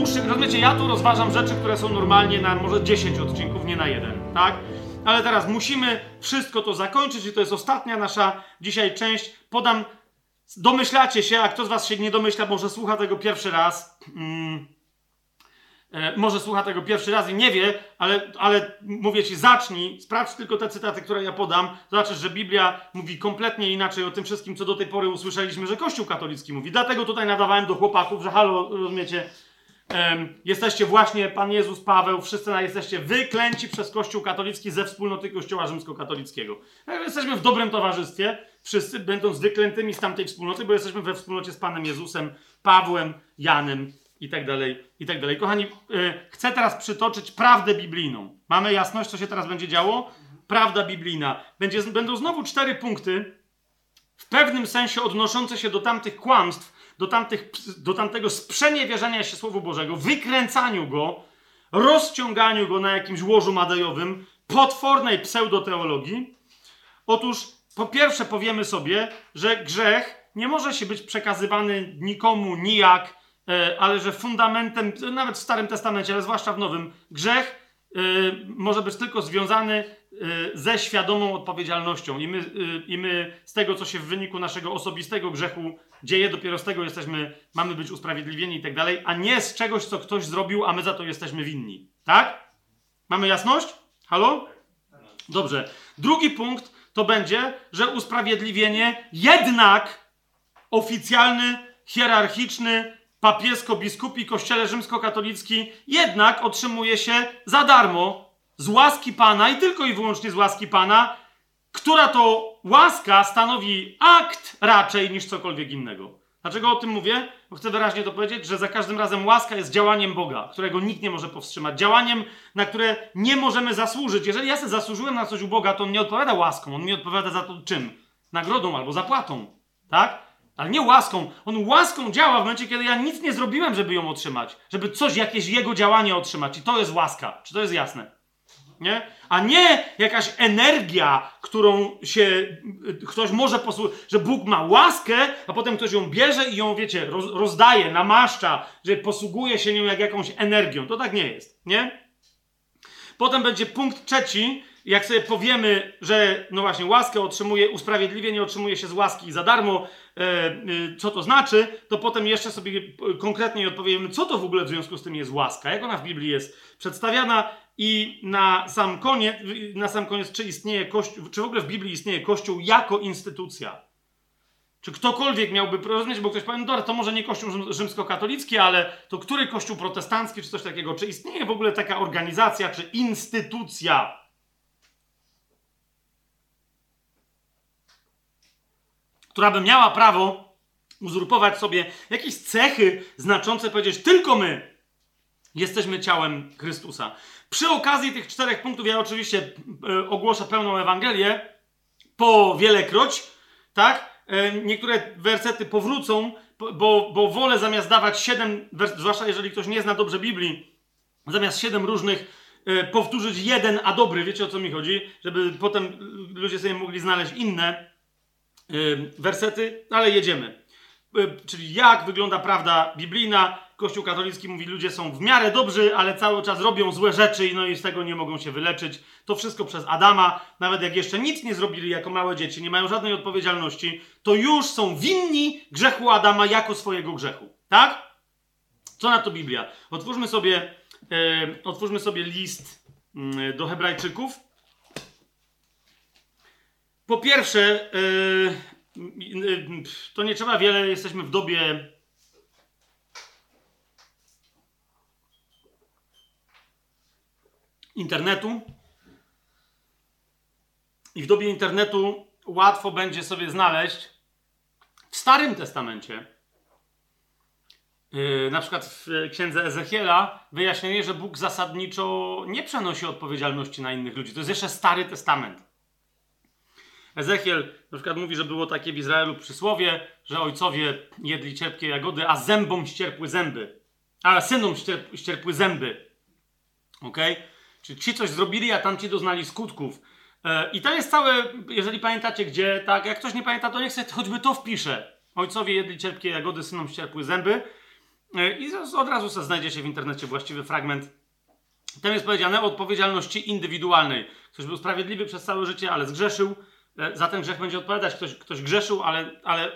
Rozumiecie, ja tu rozważam rzeczy, które są normalnie na może 10 odcinków, nie na jeden, tak? Ale teraz musimy wszystko to zakończyć i to jest ostatnia nasza dzisiaj część. Podam, domyślacie się, a kto z was się nie domyśla, może słucha tego pierwszy raz. Mm. E, może słucha tego pierwszy raz i nie wie, ale, ale mówię ci, zacznij, sprawdź tylko te cytaty, które ja podam. Zobaczysz, że Biblia mówi kompletnie inaczej o tym wszystkim, co do tej pory usłyszeliśmy, że Kościół katolicki mówi. Dlatego tutaj nadawałem do chłopaków, że halo, rozumiecie, jesteście właśnie, Pan Jezus, Paweł, wszyscy jesteście wyklęci przez Kościół katolicki ze wspólnoty Kościoła rzymskokatolickiego. E, jesteśmy w dobrym towarzystwie, wszyscy będąc wyklętymi z tamtej wspólnoty, bo jesteśmy we wspólnocie z Panem Jezusem, Pawłem, Janem i tak dalej, i tak dalej. Kochani, yy, chcę teraz przytoczyć prawdę biblijną. Mamy jasność, co się teraz będzie działo? Prawda biblijna. Będzie, będą znowu cztery punkty, w pewnym sensie odnoszące się do tamtych kłamstw, do, tamtych, do tamtego sprzeniewierzenia się Słowu Bożego, wykręcaniu go, rozciąganiu go na jakimś łożu madejowym, potwornej pseudoteologii. Otóż po pierwsze powiemy sobie, że grzech nie może się być przekazywany nikomu nijak, E, ale że fundamentem, nawet w Starym Testamencie, ale zwłaszcza w Nowym, grzech e, może być tylko związany ze świadomą odpowiedzialnością. I my, I my z tego, co się w wyniku naszego osobistego grzechu dzieje, dopiero z tego jesteśmy, mamy być usprawiedliwieni i tak dalej, a nie z czegoś, co ktoś zrobił, a my za to jesteśmy winni. Tak? Mamy jasność? Halo? Dobrze. Drugi punkt to będzie, że usprawiedliwienie jednak oficjalny, hierarchiczny, papiesko-biskupi kościele rzymskokatolicki jednak otrzymuje się za darmo z łaski Pana i tylko i wyłącznie z łaski Pana, która to łaska stanowi akt raczej niż cokolwiek innego. Dlaczego o tym mówię? Bo chcę wyraźnie to powiedzieć, że za każdym razem łaska jest działaniem Boga, którego nikt nie może powstrzymać. Działaniem, na które nie możemy zasłużyć. Jeżeli ja sobie zasłużyłem na coś u Boga, to on nie odpowiada łaską, on mi odpowiada za to czym? Nagrodą albo zapłatą. Tak? Ale nie łaską. On łaską działa w momencie, kiedy ja nic nie zrobiłem, żeby ją otrzymać. Żeby coś, jakieś jego działanie otrzymać. I to jest łaska. Czy to jest jasne? Nie? A nie jakaś energia, którą się ktoś może posłuchać, że Bóg ma łaskę, a potem ktoś ją bierze i ją, wiecie, roz, rozdaje, namaszcza, że posługuje się nią jak jakąś energią. To tak nie jest, nie? Potem będzie punkt trzeci, jak sobie powiemy, że no właśnie łaskę otrzymuje, usprawiedliwienie otrzymuje się z łaski za darmo, e, e, co to znaczy, to potem jeszcze sobie konkretniej odpowiemy, co to w ogóle w związku z tym jest łaska, jak ona w Biblii jest przedstawiana i na sam koniec, na sam koniec czy istnieje Kościół, czy w ogóle w Biblii istnieje Kościół jako instytucja. Czy ktokolwiek miałby rozumieć, bo ktoś powie, no to może nie Kościół rzymskokatolicki, ale to który Kościół protestancki, czy coś takiego? Czy istnieje w ogóle taka organizacja, czy instytucja, która by miała prawo uzurpować sobie jakieś cechy znaczące, powiedzieć tylko my jesteśmy ciałem Chrystusa. Przy okazji tych czterech punktów ja oczywiście e, ogłoszę pełną Ewangelię po wielekroć, tak? E, niektóre wersety powrócą, bo, bo wolę zamiast dawać siedem, zwłaszcza jeżeli ktoś nie zna dobrze Biblii, zamiast siedem różnych e, powtórzyć jeden, a dobry, wiecie o co mi chodzi, żeby potem ludzie sobie mogli znaleźć inne, wersety, ale jedziemy. Czyli jak wygląda prawda biblijna? Kościół katolicki mówi, ludzie są w miarę dobrzy, ale cały czas robią złe rzeczy no i z tego nie mogą się wyleczyć. To wszystko przez Adama, nawet jak jeszcze nic nie zrobili jako małe dzieci, nie mają żadnej odpowiedzialności, to już są winni grzechu Adama jako swojego grzechu. Tak? Co na to Biblia? Otwórzmy sobie, otwórzmy sobie list mm, do Hebrajczyków. Po pierwsze, yy, to nie trzeba wiele, jesteśmy w dobie internetu. I w dobie internetu łatwo będzie sobie znaleźć w Starym Testamencie, yy, na przykład w księdze Ezechiela, wyjaśnienie, że Bóg zasadniczo nie przenosi odpowiedzialności na innych ludzi. To jest jeszcze Stary Testament. Ezechiel na przykład mówi, że było takie w Izraelu przysłowie, że ojcowie jedli cierpkie jagody, a zębom ścierpły zęby. A synom ścierp, ścierpły zęby. Ok? Czyli ci coś zrobili, a tamci doznali skutków. E, I to jest całe, jeżeli pamiętacie gdzie, tak, jak ktoś nie pamięta, to niech sobie choćby to wpisze. Ojcowie jedli cierpkie jagody, synom ścierpły zęby. E, I od razu sobie znajdziecie w internecie właściwy fragment. Tam jest powiedziane o odpowiedzialności indywidualnej. Ktoś był sprawiedliwy przez całe życie, ale zgrzeszył. E, za ten grzech będzie odpowiadać. Ktoś, ktoś grzeszył, ale, ale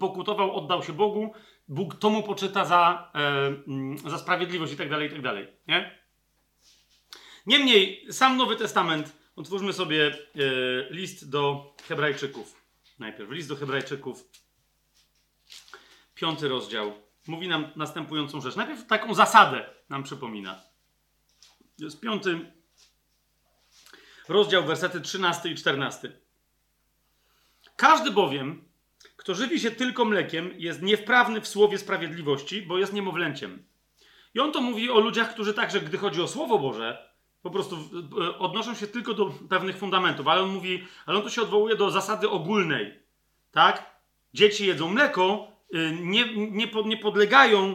pokutował, oddał się Bogu. Bóg to mu poczyta za, e, za sprawiedliwość i tak dalej, i tak dalej. Nie? Niemniej, sam Nowy Testament, otwórzmy sobie e, list do Hebrajczyków. Najpierw list do Hebrajczyków, piąty rozdział, mówi nam następującą rzecz. Najpierw taką zasadę nam przypomina. Jest piąty rozdział, wersety 13 i 14. Każdy bowiem, kto żywi się tylko mlekiem, jest niewprawny w słowie sprawiedliwości, bo jest niemowlęciem. I on to mówi o ludziach, którzy także, gdy chodzi o Słowo Boże, po prostu odnoszą się tylko do pewnych fundamentów, ale on mówi, ale on tu się odwołuje do zasady ogólnej. Tak? Dzieci jedzą mleko, y, nie, nie, nie podlegają e,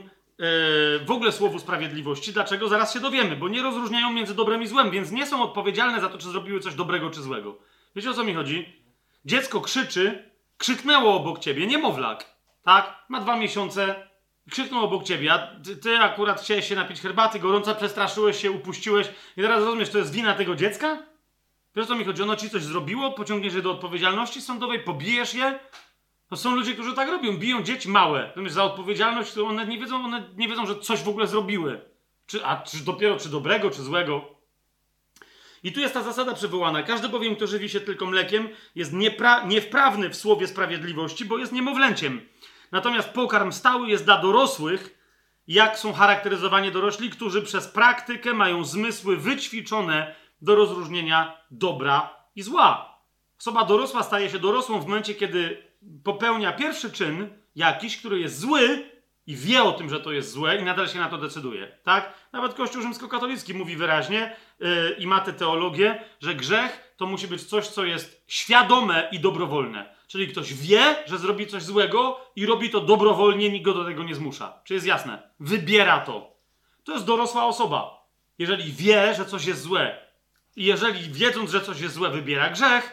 w ogóle słowu sprawiedliwości. Dlaczego? Zaraz się dowiemy, bo nie rozróżniają między dobrem i złem, więc nie są odpowiedzialne za to, czy zrobiły coś dobrego czy złego. Wiecie o co mi chodzi? Dziecko krzyczy, krzyknęło obok ciebie, niemowlak, tak? Ma dwa miesiące, krzyknął obok ciebie, a ty, ty, akurat chciałeś się napić herbaty, gorąca, przestraszyłeś się, upuściłeś i teraz rozumiesz, to jest wina tego dziecka? Wiesz co mi chodzi? Ono ci coś zrobiło, pociągniesz je do odpowiedzialności sądowej, pobijesz je? To są ludzie, którzy tak robią, biją dzieci małe. Natomiast za odpowiedzialność to one nie wiedzą, one nie wiedzą, że coś w ogóle zrobiły. Czy, a czy dopiero czy dobrego, czy złego. I tu jest ta zasada przywołana. Każdy bowiem, kto żywi się tylko mlekiem, jest niepra- niewprawny w słowie sprawiedliwości, bo jest niemowlęciem. Natomiast pokarm stały jest dla dorosłych, jak są charakteryzowani dorośli, którzy przez praktykę mają zmysły wyćwiczone do rozróżnienia dobra i zła. Osoba dorosła staje się dorosłą w momencie, kiedy popełnia pierwszy czyn jakiś, który jest zły i wie o tym, że to jest złe i nadal się na to decyduje. Tak? Nawet Kościół rzymskokatolicki mówi wyraźnie yy, i ma tę teologię, że grzech to musi być coś, co jest świadome i dobrowolne. Czyli ktoś wie, że zrobi coś złego i robi to dobrowolnie, nikt go do tego nie zmusza. Czy jest jasne? Wybiera to. To jest dorosła osoba. Jeżeli wie, że coś jest złe i jeżeli wiedząc, że coś jest złe, wybiera grzech,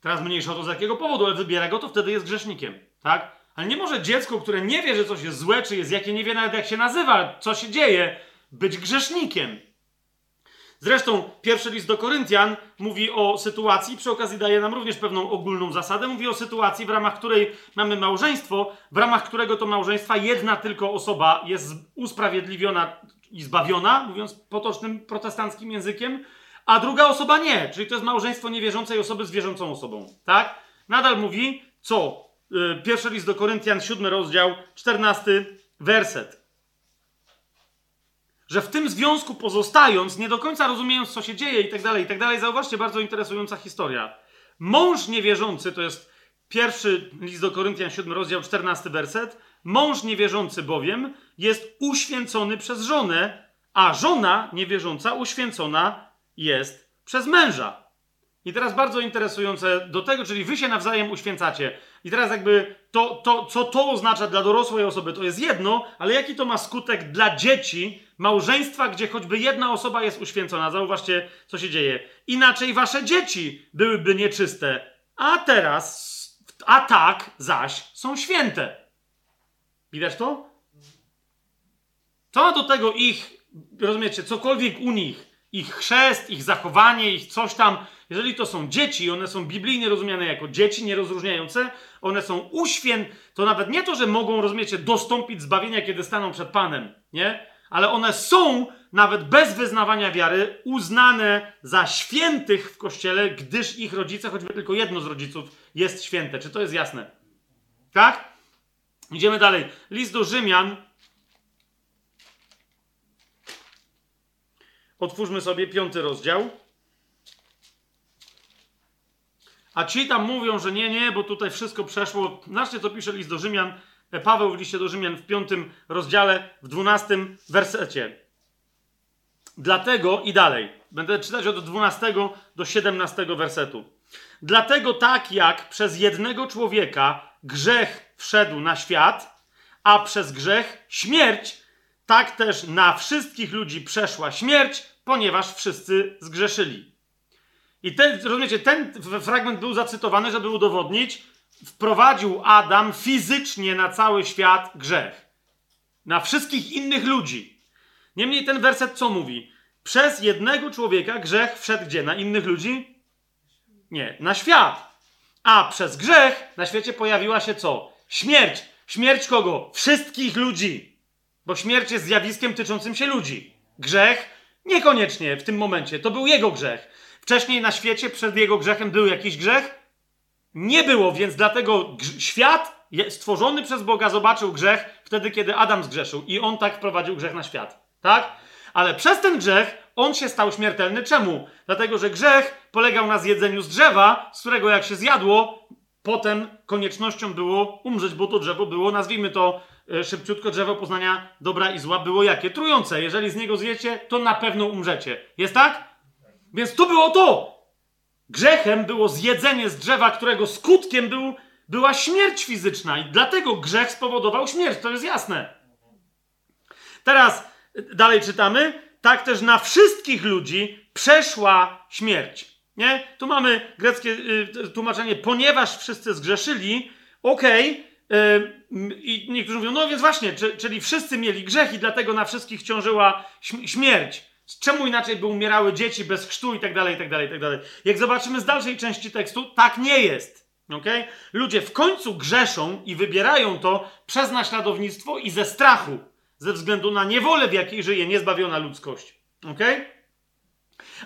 teraz mniejsza to z jakiego powodu, ale wybiera go, to wtedy jest grzesznikiem. Tak? Ale nie może dziecko, które nie wie, że coś jest złe, czy jest jakie, nie wie nawet jak się nazywa, co się dzieje, być grzesznikiem. Zresztą pierwszy list do Koryntian mówi o sytuacji, przy okazji daje nam również pewną ogólną zasadę, mówi o sytuacji, w ramach której mamy małżeństwo, w ramach którego to małżeństwa jedna tylko osoba jest usprawiedliwiona i zbawiona, mówiąc potocznym protestanckim językiem, a druga osoba nie, czyli to jest małżeństwo niewierzącej osoby z wierzącą osobą, tak? Nadal mówi, co? Yy, pierwszy list do Koryntian, siódmy rozdział, czternasty werset że w tym związku pozostając, nie do końca rozumiejąc, co się dzieje i tak dalej, i tak dalej, zauważcie, bardzo interesująca historia. Mąż niewierzący, to jest pierwszy list do Koryntian, 7 rozdział, 14 werset, mąż niewierzący bowiem jest uświęcony przez żonę, a żona niewierząca uświęcona jest przez męża. I teraz bardzo interesujące do tego, czyli wy się nawzajem uświęcacie. I teraz jakby to, to, co to oznacza dla dorosłej osoby, to jest jedno, ale jaki to ma skutek dla dzieci, małżeństwa, gdzie choćby jedna osoba jest uświęcona. Zauważcie, co się dzieje. Inaczej wasze dzieci byłyby nieczyste, a teraz, a tak zaś są święte. Widać to? Co do tego ich, rozumiecie, cokolwiek u nich, ich chrzest, ich zachowanie, ich coś tam, jeżeli to są dzieci, one są biblijnie rozumiane jako dzieci nierozróżniające, one są uświęt, to nawet nie to, że mogą, rozumiecie, dostąpić zbawienia, kiedy staną przed Panem, nie? Ale one są, nawet bez wyznawania wiary, uznane za świętych w Kościele, gdyż ich rodzice, choćby tylko jedno z rodziców, jest święte. Czy to jest jasne? Tak? Idziemy dalej. List do Rzymian. Otwórzmy sobie piąty rozdział. A ci tam mówią, że nie, nie, bo tutaj wszystko przeszło. Zobaczcie, co pisze list do Rzymian. Paweł w liście do Rzymian w piątym rozdziale, w dwunastym wersecie. Dlatego i dalej. Będę czytać od 12 do 17 wersetu. Dlatego tak jak przez jednego człowieka grzech wszedł na świat, a przez grzech śmierć, tak też na wszystkich ludzi przeszła śmierć, ponieważ wszyscy zgrzeszyli. I ten, rozumiecie, ten fragment był zacytowany, żeby udowodnić, wprowadził Adam fizycznie na cały świat grzech. na wszystkich innych ludzi. Niemniej ten werset co mówi? Przez jednego człowieka grzech wszedł gdzie? Na innych ludzi? Nie, na świat. A przez grzech na świecie pojawiła się co? Śmierć. Śmierć kogo? Wszystkich ludzi. Bo śmierć jest zjawiskiem tyczącym się ludzi. Grzech niekoniecznie w tym momencie. To był jego grzech. Wcześniej na świecie przed jego grzechem był jakiś grzech? Nie było, więc dlatego świat stworzony przez Boga zobaczył grzech wtedy, kiedy Adam zgrzeszył i on tak wprowadził grzech na świat. Tak? Ale przez ten grzech on się stał śmiertelny. Czemu? Dlatego, że grzech polegał na zjedzeniu z drzewa, z którego jak się zjadło, potem koniecznością było umrzeć, bo to drzewo było, nazwijmy to e, szybciutko, drzewo poznania dobra i zła było jakie? Trujące. Jeżeli z niego zjecie, to na pewno umrzecie. Jest tak? Więc to było to. Grzechem było zjedzenie z drzewa, którego skutkiem był, była śmierć fizyczna i dlatego grzech spowodował śmierć. To jest jasne. Teraz dalej czytamy. Tak też na wszystkich ludzi przeszła śmierć. Nie? Tu mamy greckie y, tłumaczenie, ponieważ wszyscy zgrzeszyli, okej, okay, i niektórzy mówią, no więc właśnie, czyli wszyscy mieli grzech i dlatego na wszystkich ciążyła śmierć. Czemu inaczej by umierały dzieci bez chrztu i tak dalej, i tak dalej, i tak dalej. Jak zobaczymy z dalszej części tekstu, tak nie jest. Okay? Ludzie w końcu grzeszą i wybierają to przez naśladownictwo i ze strachu, ze względu na niewolę, w jakiej żyje niezbawiona ludzkość. Okay?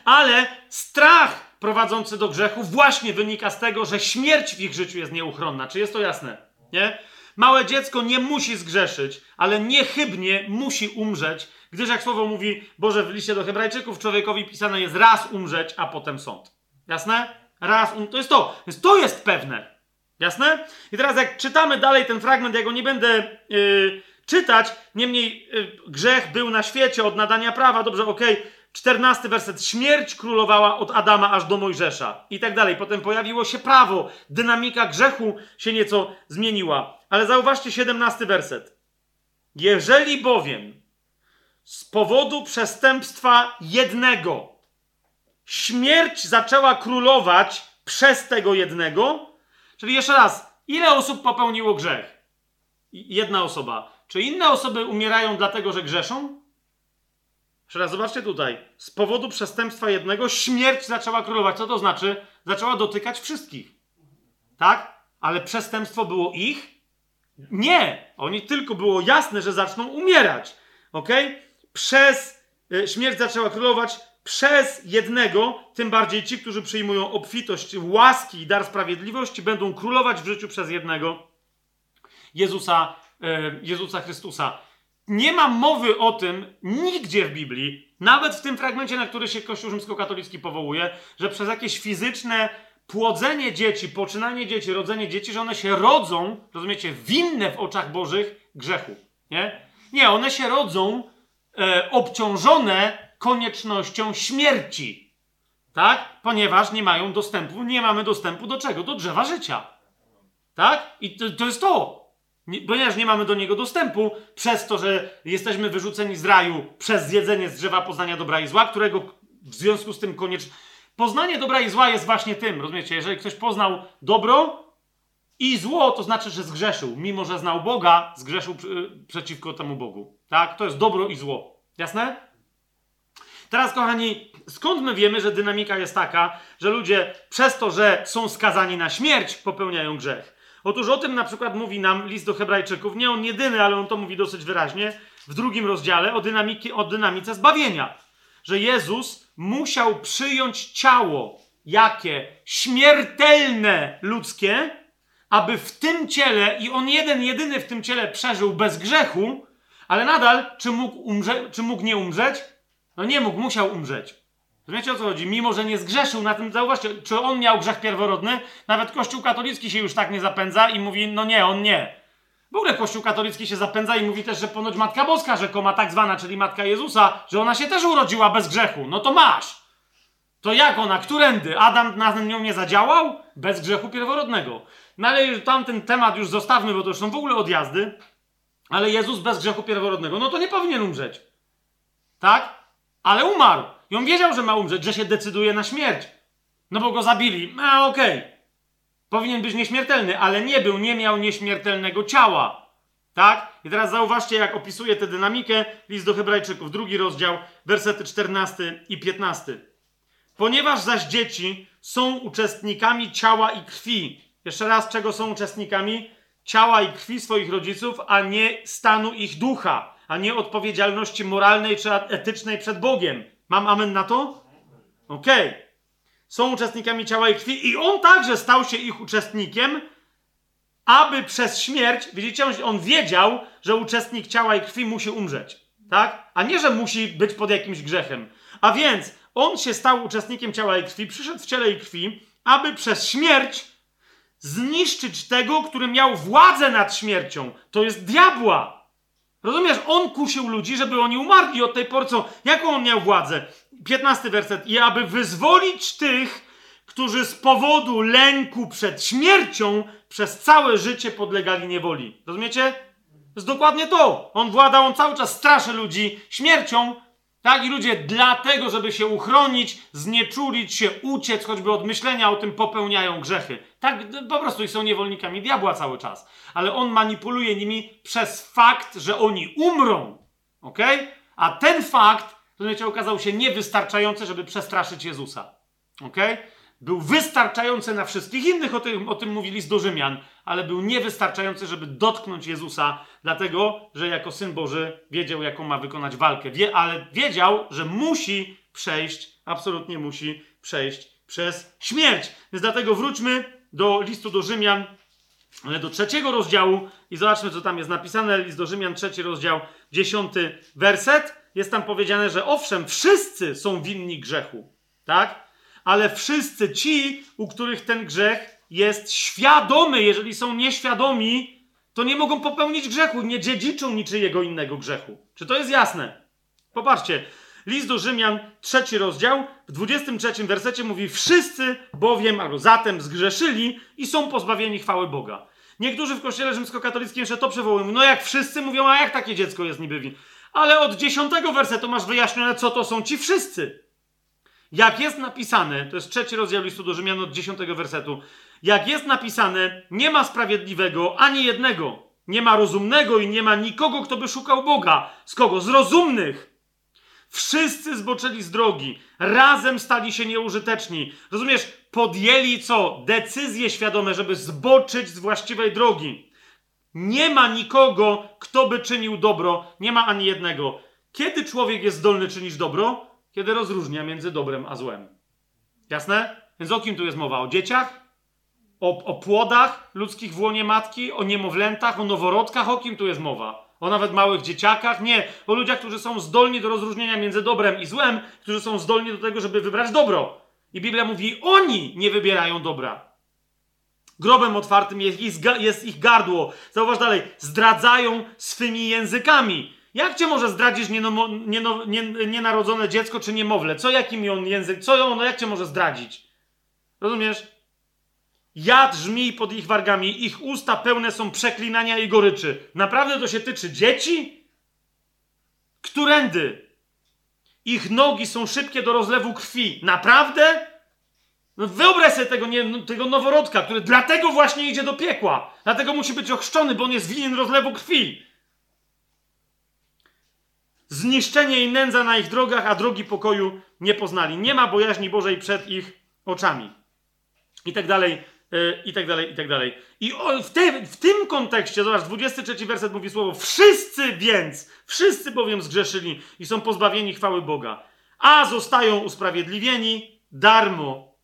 Ale strach prowadzący do grzechu właśnie wynika z tego, że śmierć w ich życiu jest nieuchronna. Czy jest to jasne? Nie? Małe dziecko nie musi zgrzeszyć, ale niechybnie musi umrzeć, gdyż jak słowo mówi Boże w liście do Hebrajczyków, człowiekowi pisane jest raz umrzeć, a potem sąd. Jasne? Raz um... To jest to. Więc to jest pewne. Jasne? I teraz jak czytamy dalej ten fragment, ja go nie będę yy, czytać, niemniej yy, grzech był na świecie od nadania prawa, dobrze, okej. Okay. 14 werset. Śmierć królowała od Adama aż do Mojżesza. I tak dalej. Potem pojawiło się prawo. Dynamika grzechu się nieco zmieniła. Ale zauważcie 17 werset. Jeżeli bowiem z powodu przestępstwa jednego śmierć zaczęła królować przez tego jednego, czyli jeszcze raz, ile osób popełniło grzech? Jedna osoba. Czy inne osoby umierają dlatego, że grzeszą? Jeszcze zobaczcie tutaj. Z powodu przestępstwa jednego śmierć zaczęła królować. Co to znaczy? Zaczęła dotykać wszystkich. Tak? Ale przestępstwo było ich? Nie! Oni tylko było jasne, że zaczną umierać. Ok? Przez y, śmierć zaczęła królować przez jednego, tym bardziej ci, którzy przyjmują obfitość łaski i dar sprawiedliwości, będą królować w życiu przez jednego Jezusa, y, Jezusa Chrystusa. Nie ma mowy o tym nigdzie w Biblii, nawet w tym fragmencie, na który się Kościół rzymskokatolicki powołuje, że przez jakieś fizyczne płodzenie dzieci, poczynanie dzieci, rodzenie dzieci, że one się rodzą, rozumiecie, winne w oczach Bożych grzechu. Nie? Nie, one się rodzą e, obciążone koniecznością śmierci. Tak? Ponieważ nie mają dostępu, nie mamy dostępu do czego? Do drzewa życia. Tak? I to, to jest to. Nie, ponieważ nie mamy do niego dostępu, przez to, że jesteśmy wyrzuceni z raju przez zjedzenie z drzewa poznania dobra i zła, którego w związku z tym koniecznie. Poznanie dobra i zła jest właśnie tym, rozumiecie? Jeżeli ktoś poznał dobro i zło, to znaczy, że zgrzeszył. Mimo, że znał Boga, zgrzeszył przeciwko temu Bogu. Tak? To jest dobro i zło. Jasne? Teraz, kochani, skąd my wiemy, że dynamika jest taka, że ludzie przez to, że są skazani na śmierć, popełniają grzech? Otóż o tym na przykład mówi nam list do Hebrajczyków, nie on jedyny, ale on to mówi dosyć wyraźnie, w drugim rozdziale o, dynamiki, o dynamice zbawienia. Że Jezus musiał przyjąć ciało, jakie? Śmiertelne ludzkie, aby w tym ciele, i on jeden, jedyny w tym ciele przeżył bez grzechu, ale nadal, czy mógł, umrze, czy mógł nie umrzeć? No nie mógł, musiał umrzeć. Rozumiecie o co chodzi? Mimo, że nie zgrzeszył na tym, zauważcie, czy on miał grzech pierworodny? Nawet Kościół katolicki się już tak nie zapędza i mówi, no nie, on nie. W ogóle Kościół katolicki się zapędza i mówi też, że ponoć Matka Boska rzekoma tak zwana, czyli Matka Jezusa, że ona się też urodziła bez grzechu. No to masz. To jak ona? Którędy? Adam na nią nie zadziałał? Bez grzechu pierworodnego. No ale tamten temat już zostawmy, bo to już są w ogóle odjazdy. Ale Jezus bez grzechu pierworodnego, no to nie powinien umrzeć. Tak? Ale umarł. I on wiedział, że ma umrzeć, że się decyduje na śmierć. No bo go zabili. A okej. Okay. Powinien być nieśmiertelny, ale nie był, nie miał nieśmiertelnego ciała. Tak? I teraz zauważcie, jak opisuje tę dynamikę list do Hebrajczyków, drugi rozdział, wersety 14 i 15. Ponieważ zaś dzieci są uczestnikami ciała i krwi. Jeszcze raz, czego są uczestnikami? Ciała i krwi swoich rodziców, a nie stanu ich ducha, a nie odpowiedzialności moralnej czy etycznej przed Bogiem. Mam amen na to? Okej. Okay. Są uczestnikami ciała i krwi i on także stał się ich uczestnikiem, aby przez śmierć, widzicie, on, wiedział, że uczestnik ciała i krwi musi umrzeć, tak? A nie, że musi być pod jakimś grzechem. A więc on się stał uczestnikiem ciała i krwi, przyszedł w ciele i krwi, aby przez śmierć zniszczyć tego, który miał władzę nad śmiercią. To jest diabła. Rozumiesz? On kusił ludzi, żeby oni umarli od tej pory. Jaką on miał władzę? 15 werset. I aby wyzwolić tych, którzy z powodu lęku przed śmiercią przez całe życie podlegali niewoli. Rozumiecie? To jest dokładnie to. On włada, on cały czas straszy ludzi śmiercią, tak? I ludzie dlatego, żeby się uchronić, znieczulić się, uciec choćby od myślenia o tym, popełniają grzechy. Tak, po prostu i są niewolnikami diabła cały czas. Ale on manipuluje nimi przez fakt, że oni umrą. Ok? A ten fakt, rozumiecie, okazał się niewystarczający, żeby przestraszyć Jezusa. Ok? Był wystarczający na wszystkich innych, o tym, o tym mówi list do Rzymian, ale był niewystarczający, żeby dotknąć Jezusa, dlatego, że jako Syn Boży wiedział, jaką ma wykonać walkę. Wie, ale wiedział, że musi przejść, absolutnie musi przejść przez śmierć. Więc dlatego wróćmy do listu do Rzymian, ale do trzeciego rozdziału i zobaczmy, co tam jest napisane. List do Rzymian, trzeci rozdział, dziesiąty werset. Jest tam powiedziane, że owszem, wszyscy są winni grzechu. Tak? Ale wszyscy ci, u których ten grzech jest świadomy, jeżeli są nieświadomi, to nie mogą popełnić grzechu, nie dziedziczą niczyjego innego grzechu. Czy to jest jasne? Popatrzcie, list do Rzymian, trzeci rozdział, w 23 wersecie mówi: Wszyscy bowiem, albo zatem zgrzeszyli i są pozbawieni chwały Boga. Niektórzy w kościele rzymskokatolickim jeszcze to przywołują. No jak wszyscy mówią, a jak takie dziecko jest niby win? Ale od dziesiątego wersetu masz wyjaśnione, co to są ci wszyscy. Jak jest napisane, to jest trzeci rozdział listu do Rzymian od dziesiątego wersetu, jak jest napisane, nie ma sprawiedliwego ani jednego, nie ma rozumnego i nie ma nikogo, kto by szukał Boga. Z kogo? Z rozumnych. Wszyscy zboczyli z drogi, razem stali się nieużyteczni. Rozumiesz? Podjęli co? Decyzje świadome, żeby zboczyć z właściwej drogi. Nie ma nikogo, kto by czynił dobro, nie ma ani jednego. Kiedy człowiek jest zdolny czynić dobro? Kiedy rozróżnia między dobrem a złem. Jasne? Więc o kim tu jest mowa? O dzieciach? O, o płodach ludzkich w łonie matki? O niemowlętach? O noworodkach? O kim tu jest mowa? O nawet małych dzieciakach? Nie. O ludziach, którzy są zdolni do rozróżnienia między dobrem i złem, którzy są zdolni do tego, żeby wybrać dobro. I Biblia mówi, oni nie wybierają dobra. Grobem otwartym jest ich, jest ich gardło. Zauważ dalej, zdradzają swymi językami. Jak cię może zdradzić nieno, nieno, nienarodzone dziecko czy niemowlę? Co jakim on język, co ono, jak cię może zdradzić? Rozumiesz? Jad żmij pod ich wargami, ich usta pełne są przeklinania i goryczy. Naprawdę to się tyczy dzieci? Którędy? Ich nogi są szybkie do rozlewu krwi. Naprawdę? No wyobraź sobie tego, nie, tego noworodka, który dlatego właśnie idzie do piekła. Dlatego musi być ochrzczony, bo on jest winien rozlewu krwi zniszczenie i nędza na ich drogach, a drogi pokoju nie poznali. Nie ma bojaźni Bożej przed ich oczami. I tak dalej, yy, i tak dalej, i tak dalej. I o, w, te, w tym kontekście, zobacz, 23 werset mówi słowo, wszyscy więc, wszyscy bowiem zgrzeszyli i są pozbawieni chwały Boga, a zostają usprawiedliwieni darmo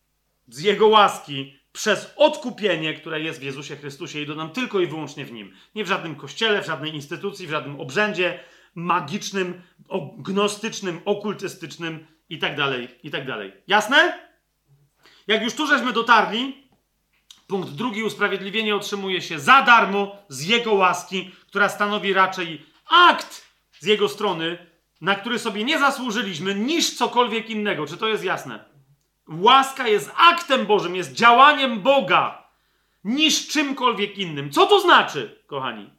z Jego łaski przez odkupienie, które jest w Jezusie Chrystusie i dodam tylko i wyłącznie w Nim. Nie w żadnym kościele, w żadnej instytucji, w żadnym obrzędzie, magicznym, gnostycznym, okultystycznym i tak dalej, i tak dalej. Jasne? Jak już tu żeśmy dotarli, punkt drugi, usprawiedliwienie otrzymuje się za darmo z Jego łaski, która stanowi raczej akt z Jego strony, na który sobie nie zasłużyliśmy, niż cokolwiek innego. Czy to jest jasne? Łaska jest aktem Bożym, jest działaniem Boga, niż czymkolwiek innym. Co to znaczy, kochani?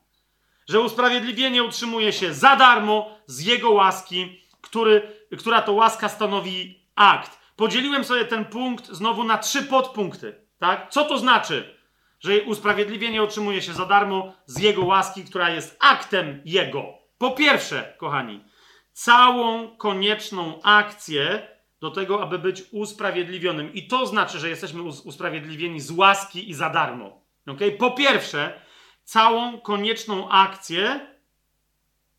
Że usprawiedliwienie utrzymuje się za darmo z Jego łaski, który, która to łaska stanowi akt. Podzieliłem sobie ten punkt znowu na trzy podpunkty. Tak? Co to znaczy? że usprawiedliwienie otrzymuje się za darmo z Jego łaski, która jest aktem Jego. Po pierwsze, kochani, całą konieczną akcję do tego, aby być usprawiedliwionym. I to znaczy, że jesteśmy usprawiedliwieni z łaski i za darmo. Okay? Po pierwsze, całą konieczną akcję,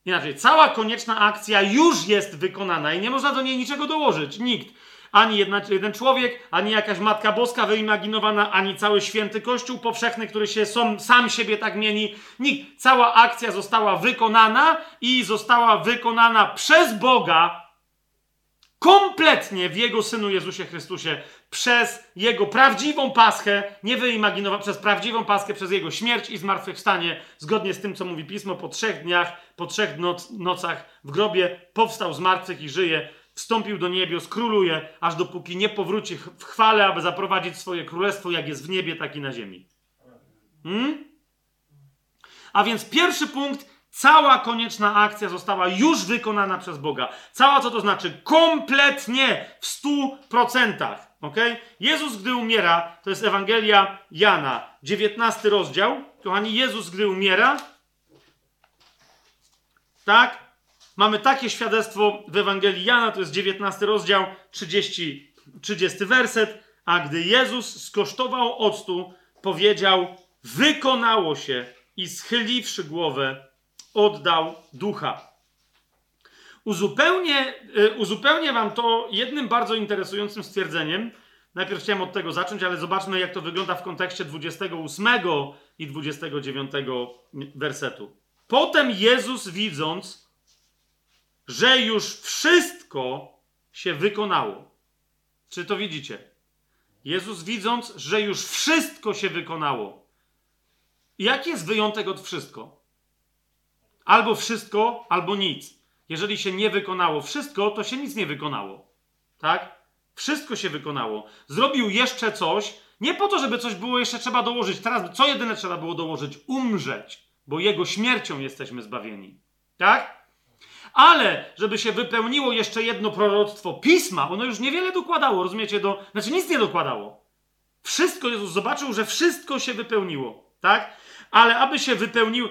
inaczej, cała konieczna akcja już jest wykonana i nie można do niej niczego dołożyć. Nikt. Ani jedna, jeden człowiek, ani jakaś Matka Boska wyimaginowana, ani cały święty Kościół powszechny, który się sam, sam siebie tak mieni. Nikt. Cała akcja została wykonana i została wykonana przez Boga kompletnie w Jego Synu Jezusie Chrystusie przez Jego prawdziwą paschę, nie wyimaginował, przez prawdziwą paschę, przez Jego śmierć i zmartwychwstanie, zgodnie z tym, co mówi Pismo, po trzech dniach, po trzech noc, nocach w grobie powstał z martwych i żyje, wstąpił do niebios, króluje, aż dopóki nie powróci w chwale, aby zaprowadzić swoje królestwo, jak jest w niebie, tak i na ziemi. Hmm? A więc pierwszy punkt, Cała konieczna akcja została już wykonana przez Boga. Cała co to znaczy? Kompletnie, w stu procentach. Ok? Jezus, gdy umiera, to jest Ewangelia Jana, 19 rozdział. Kochani, Jezus, gdy umiera, tak? Mamy takie świadectwo w Ewangelii Jana, to jest 19 rozdział, 30, 30 werset. A gdy Jezus skosztował octu, powiedział: Wykonało się, i schyliwszy głowę, oddał ducha. Uzupełnię, y, uzupełnię wam to jednym bardzo interesującym stwierdzeniem. Najpierw chciałem od tego zacząć, ale zobaczmy, jak to wygląda w kontekście 28 i 29 wersetu. Potem Jezus, widząc, że już wszystko się wykonało. Czy to widzicie? Jezus, widząc, że już wszystko się wykonało. jaki jest wyjątek od wszystko? Albo wszystko, albo nic. Jeżeli się nie wykonało wszystko, to się nic nie wykonało. Tak? Wszystko się wykonało. Zrobił jeszcze coś, nie po to, żeby coś było jeszcze trzeba dołożyć. Teraz co jedyne trzeba było dołożyć? Umrzeć, bo jego śmiercią jesteśmy zbawieni. Tak? Ale, żeby się wypełniło jeszcze jedno proroctwo pisma, ono już niewiele dokładało, rozumiecie? Do, znaczy nic nie dokładało. Wszystko Jezus zobaczył, że wszystko się wypełniło. Tak? Ale aby się wypełniło,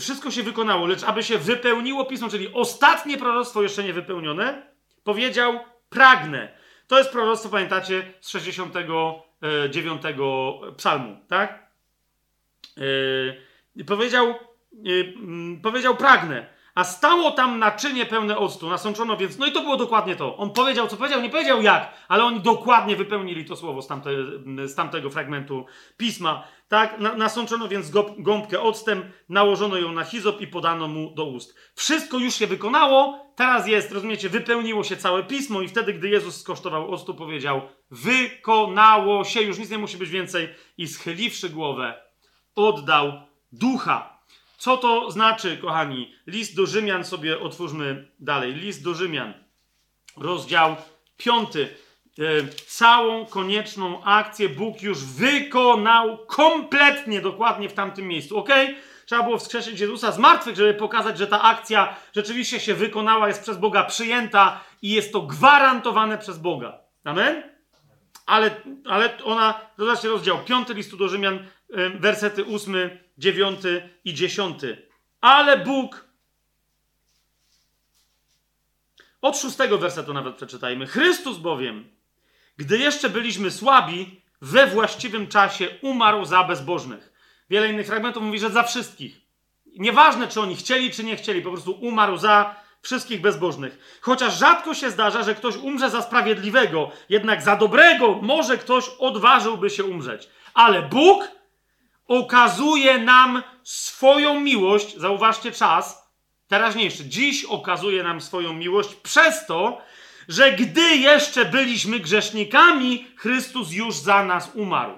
wszystko się wykonało, lecz aby się wypełniło pismo, czyli ostatnie proroctwo jeszcze nie wypełnione, powiedział: Pragnę. To jest proroctwo, pamiętacie, z 69 psalmu, tak? Yy, powiedział, yy, powiedział: Pragnę. A stało tam naczynie pełne octu, nasączono więc, no i to było dokładnie to. On powiedział, co powiedział, nie powiedział jak, ale oni dokładnie wypełnili to słowo z, tamte, z tamtego fragmentu pisma. Tak, nasączono więc gąbkę octem, nałożono ją na hizop i podano mu do ust. Wszystko już się wykonało, teraz jest, rozumiecie, wypełniło się całe pismo i wtedy, gdy Jezus skosztował octu, powiedział, wykonało się, już nic nie musi być więcej i schyliwszy głowę, oddał ducha. Co to znaczy, kochani? List do Rzymian sobie otwórzmy dalej. List do Rzymian, rozdział piąty. E, całą konieczną akcję Bóg już wykonał kompletnie, dokładnie w tamtym miejscu. Ok? Trzeba było wskrzesić Jezusa z martwych, żeby pokazać, że ta akcja rzeczywiście się wykonała, jest przez Boga przyjęta i jest to gwarantowane przez Boga. Amen? Ale, ale ona, zobaczcie rozdział 5 listu do Rzymian, e, wersety 8, 9 i 10. Ale Bóg od szóstego wersetu nawet przeczytajmy. Chrystus bowiem gdy jeszcze byliśmy słabi, we właściwym czasie umarł za bezbożnych. Wiele innych fragmentów mówi, że za wszystkich. Nieważne, czy oni chcieli, czy nie chcieli, po prostu umarł za wszystkich bezbożnych. Chociaż rzadko się zdarza, że ktoś umrze za sprawiedliwego, jednak za dobrego może ktoś odważyłby się umrzeć. Ale Bóg okazuje nam swoją miłość, zauważcie czas teraźniejszy, dziś okazuje nam swoją miłość przez to, że gdy jeszcze byliśmy grzesznikami, Chrystus już za nas umarł.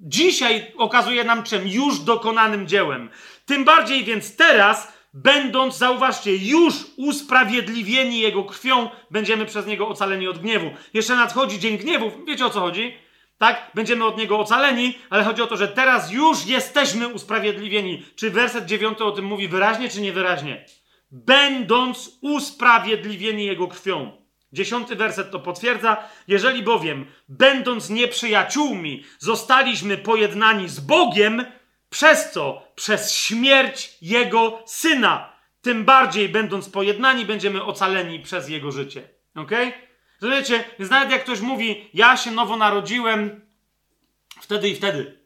Dzisiaj okazuje nam czym? Już dokonanym dziełem. Tym bardziej więc teraz, będąc, zauważcie, już usprawiedliwieni Jego krwią, będziemy przez Niego ocaleni od gniewu. Jeszcze nadchodzi dzień gniewu. Wiecie o co chodzi? Tak? Będziemy od Niego ocaleni, ale chodzi o to, że teraz już jesteśmy usprawiedliwieni. Czy werset dziewiąty o tym mówi wyraźnie, czy niewyraźnie? Będąc usprawiedliwieni Jego krwią. Dziesiąty werset to potwierdza. Jeżeli bowiem, będąc nieprzyjaciółmi, zostaliśmy pojednani z Bogiem, przez co? Przez śmierć Jego Syna. Tym bardziej, będąc pojednani, będziemy ocaleni przez Jego życie. Ok? Rozumiecie? Więc nawet jak ktoś mówi, ja się nowo narodziłem wtedy i wtedy.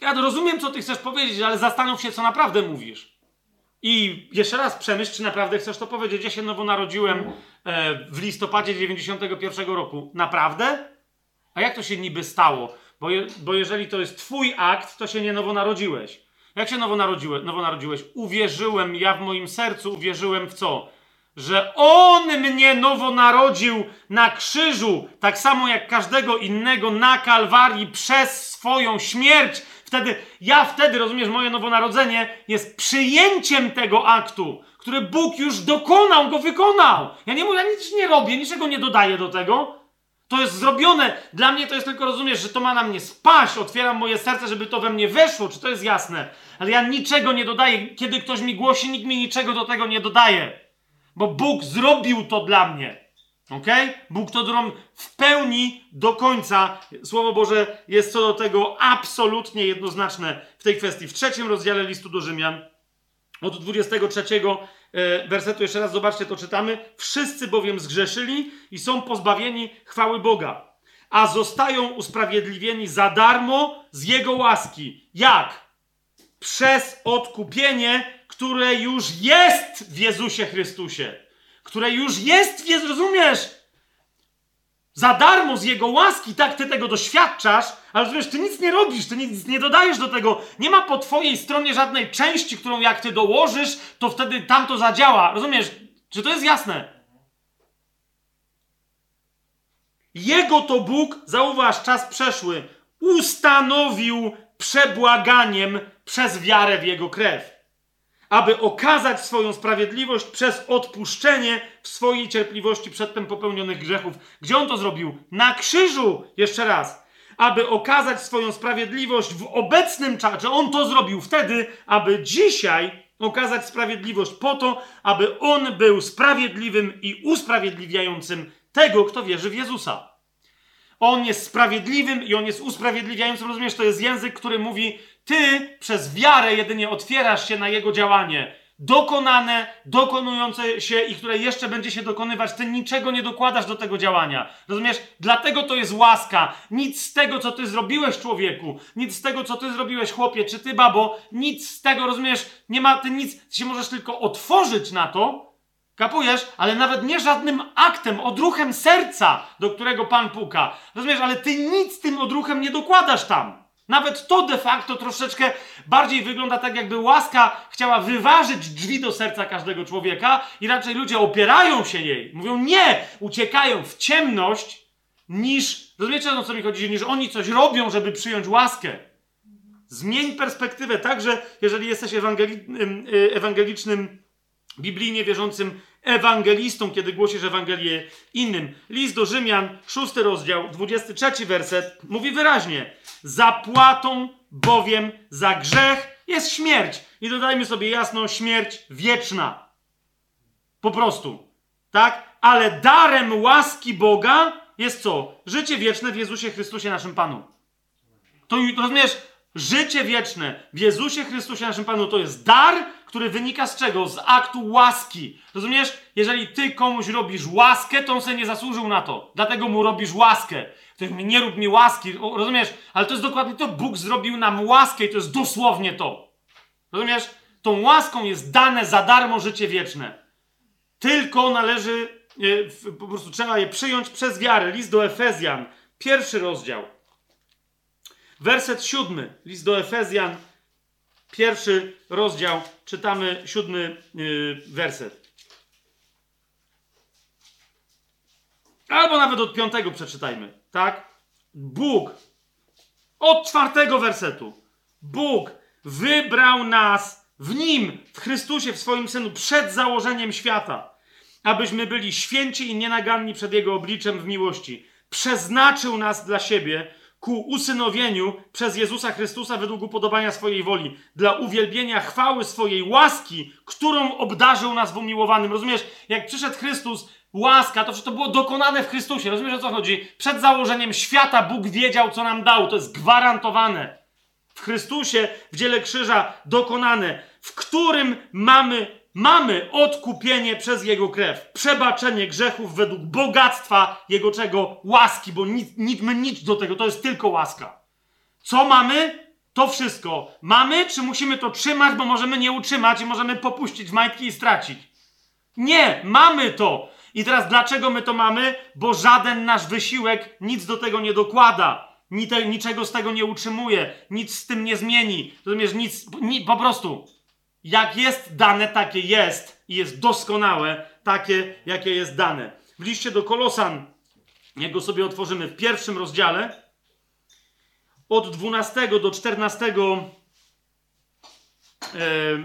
Ja rozumiem, co ty chcesz powiedzieć, ale zastanów się, co naprawdę mówisz. I jeszcze raz przemyśl, czy naprawdę chcesz to powiedzieć. Ja się nowo narodziłem e, w listopadzie 91 roku. Naprawdę? A jak to się niby stało? Bo, je, bo jeżeli to jest twój akt, to się nie nowo narodziłeś. Jak się nowo, narodziłeś? nowo narodziłeś? Uwierzyłem, ja w moim sercu uwierzyłem w co? Że On mnie nowo narodził na krzyżu, tak samo jak każdego innego na Kalwarii przez swoją śmierć. Wtedy, ja wtedy, rozumiesz, moje nowonarodzenie jest przyjęciem tego aktu, który Bóg już dokonał, go wykonał. Ja nie mówię, ja nic nie robię, niczego nie dodaję do tego. To jest zrobione. Dla mnie to jest tylko, rozumiesz, że to ma na mnie spaść. Otwieram moje serce, żeby to we mnie weszło. Czy to jest jasne? Ale ja niczego nie dodaję. Kiedy ktoś mi głosi, nikt mi niczego do tego nie dodaje. Bo Bóg zrobił to dla mnie. Ok? Bóg to zrobił w pełni do końca. Słowo Boże jest co do tego absolutnie jednoznaczne w tej kwestii. W trzecim rozdziale listu do Rzymian, od 23 e, wersetu, jeszcze raz zobaczcie, to czytamy. Wszyscy bowiem zgrzeszyli i są pozbawieni chwały Boga, a zostają usprawiedliwieni za darmo z Jego łaski. Jak? Przez odkupienie, które już jest w Jezusie Chrystusie. Które już jest w Jezusie, rozumiesz? Za darmo z Jego łaski, tak ty tego doświadczasz, ale rozumiesz, ty nic nie robisz, ty nic nie dodajesz do tego. Nie ma po twojej stronie żadnej części, którą jak ty dołożysz, to wtedy tam to zadziała. Rozumiesz? Czy to jest jasne? Jego to Bóg, zauważ, czas przeszły, ustanowił przebłaganiem przez wiarę w Jego krew aby okazać swoją sprawiedliwość przez odpuszczenie w swojej cierpliwości przedtem popełnionych grzechów. Gdzie on to zrobił? Na krzyżu! Jeszcze raz. Aby okazać swoją sprawiedliwość w obecnym czasie. On to zrobił wtedy, aby dzisiaj okazać sprawiedliwość po to, aby on był sprawiedliwym i usprawiedliwiającym tego, kto wierzy w Jezusa. On jest sprawiedliwym i on jest usprawiedliwiającym. Rozumiesz, to jest język, który mówi, ty przez wiarę jedynie otwierasz się na Jego działanie. Dokonane, dokonujące się i które jeszcze będzie się dokonywać, ty niczego nie dokładasz do tego działania. Rozumiesz? Dlatego to jest łaska. Nic z tego, co ty zrobiłeś, człowieku, nic z tego, co ty zrobiłeś, chłopie, czy ty, babo, nic z tego, rozumiesz? Nie ma, ty nic, ty się możesz tylko otworzyć na to, Kapujesz? Ale nawet nie żadnym aktem, odruchem serca, do którego Pan puka. Rozumiesz? Ale ty nic tym odruchem nie dokładasz tam. Nawet to de facto troszeczkę bardziej wygląda tak, jakby łaska chciała wyważyć drzwi do serca każdego człowieka i raczej ludzie opierają się jej. Mówią nie, uciekają w ciemność, niż, rozumiecie o co mi chodzi, niż oni coś robią, żeby przyjąć łaskę. Zmień perspektywę, także jeżeli jesteś ewangeli y, ewangelicznym, biblijnie wierzącym ewangelistą, kiedy głosisz Ewangelię innym. List do Rzymian, szósty rozdział, 23 werset, mówi wyraźnie: Zapłatą bowiem za grzech jest śmierć. I dodajmy sobie jasno, śmierć wieczna. Po prostu. Tak? Ale darem łaski Boga jest co? Życie wieczne w Jezusie Chrystusie naszym Panu. To rozumiesz? Życie wieczne w Jezusie Chrystusie naszym Panu to jest dar, który wynika z czego? Z aktu łaski. Rozumiesz? Jeżeli ty komuś robisz łaskę, to on sobie nie zasłużył na to. Dlatego mu robisz łaskę. Nie rób mi łaski. rozumiesz? Ale to jest dokładnie to. Bóg zrobił nam łaskę i to jest dosłownie to. Rozumiesz? Tą łaską jest dane za darmo życie wieczne. Tylko należy, e, po prostu trzeba je przyjąć przez wiarę. List do Efezjan, pierwszy rozdział. Werset siódmy. List do Efezjan, pierwszy rozdział, czytamy siódmy yy, werset. Albo nawet od piątego przeczytajmy, tak? Bóg, od czwartego wersetu. Bóg wybrał nas w Nim, w Chrystusie, w swoim Synu, przed założeniem świata, abyśmy byli święci i nienaganni przed Jego obliczem w miłości. Przeznaczył nas dla siebie ku usynowieniu przez Jezusa Chrystusa według upodobania swojej woli, dla uwielbienia chwały swojej łaski, którą obdarzył nas w umiłowanym. Rozumiesz, jak przyszedł Chrystus, łaska, to to było dokonane w Chrystusie. Rozumiesz o co chodzi? Przed założeniem świata Bóg wiedział, co nam dał. To jest gwarantowane. W Chrystusie, w dziele krzyża dokonane, w którym mamy mamy odkupienie przez Jego krew, przebaczenie grzechów według bogactwa Jego czego? Łaski, bo nic, nic, my nic do tego, to jest tylko łaska. Co mamy? To wszystko. Mamy, czy musimy to trzymać, bo możemy nie utrzymać i możemy popuścić w majtki i stracić? Nie, mamy to. I teraz dlaczego my to mamy? Bo żaden nasz wysiłek nic do tego nie dokłada. Niczego z tego nie utrzymuje, nic z tym nie zmieni. Rozumiesz, nic, ni, po prostu jak jest dane, takie jest i jest doskonałe, takie, jakie jest dane. W liście do Kolosan, jak go sobie otworzymy w pierwszym rozdziale, od 12 do 14 e,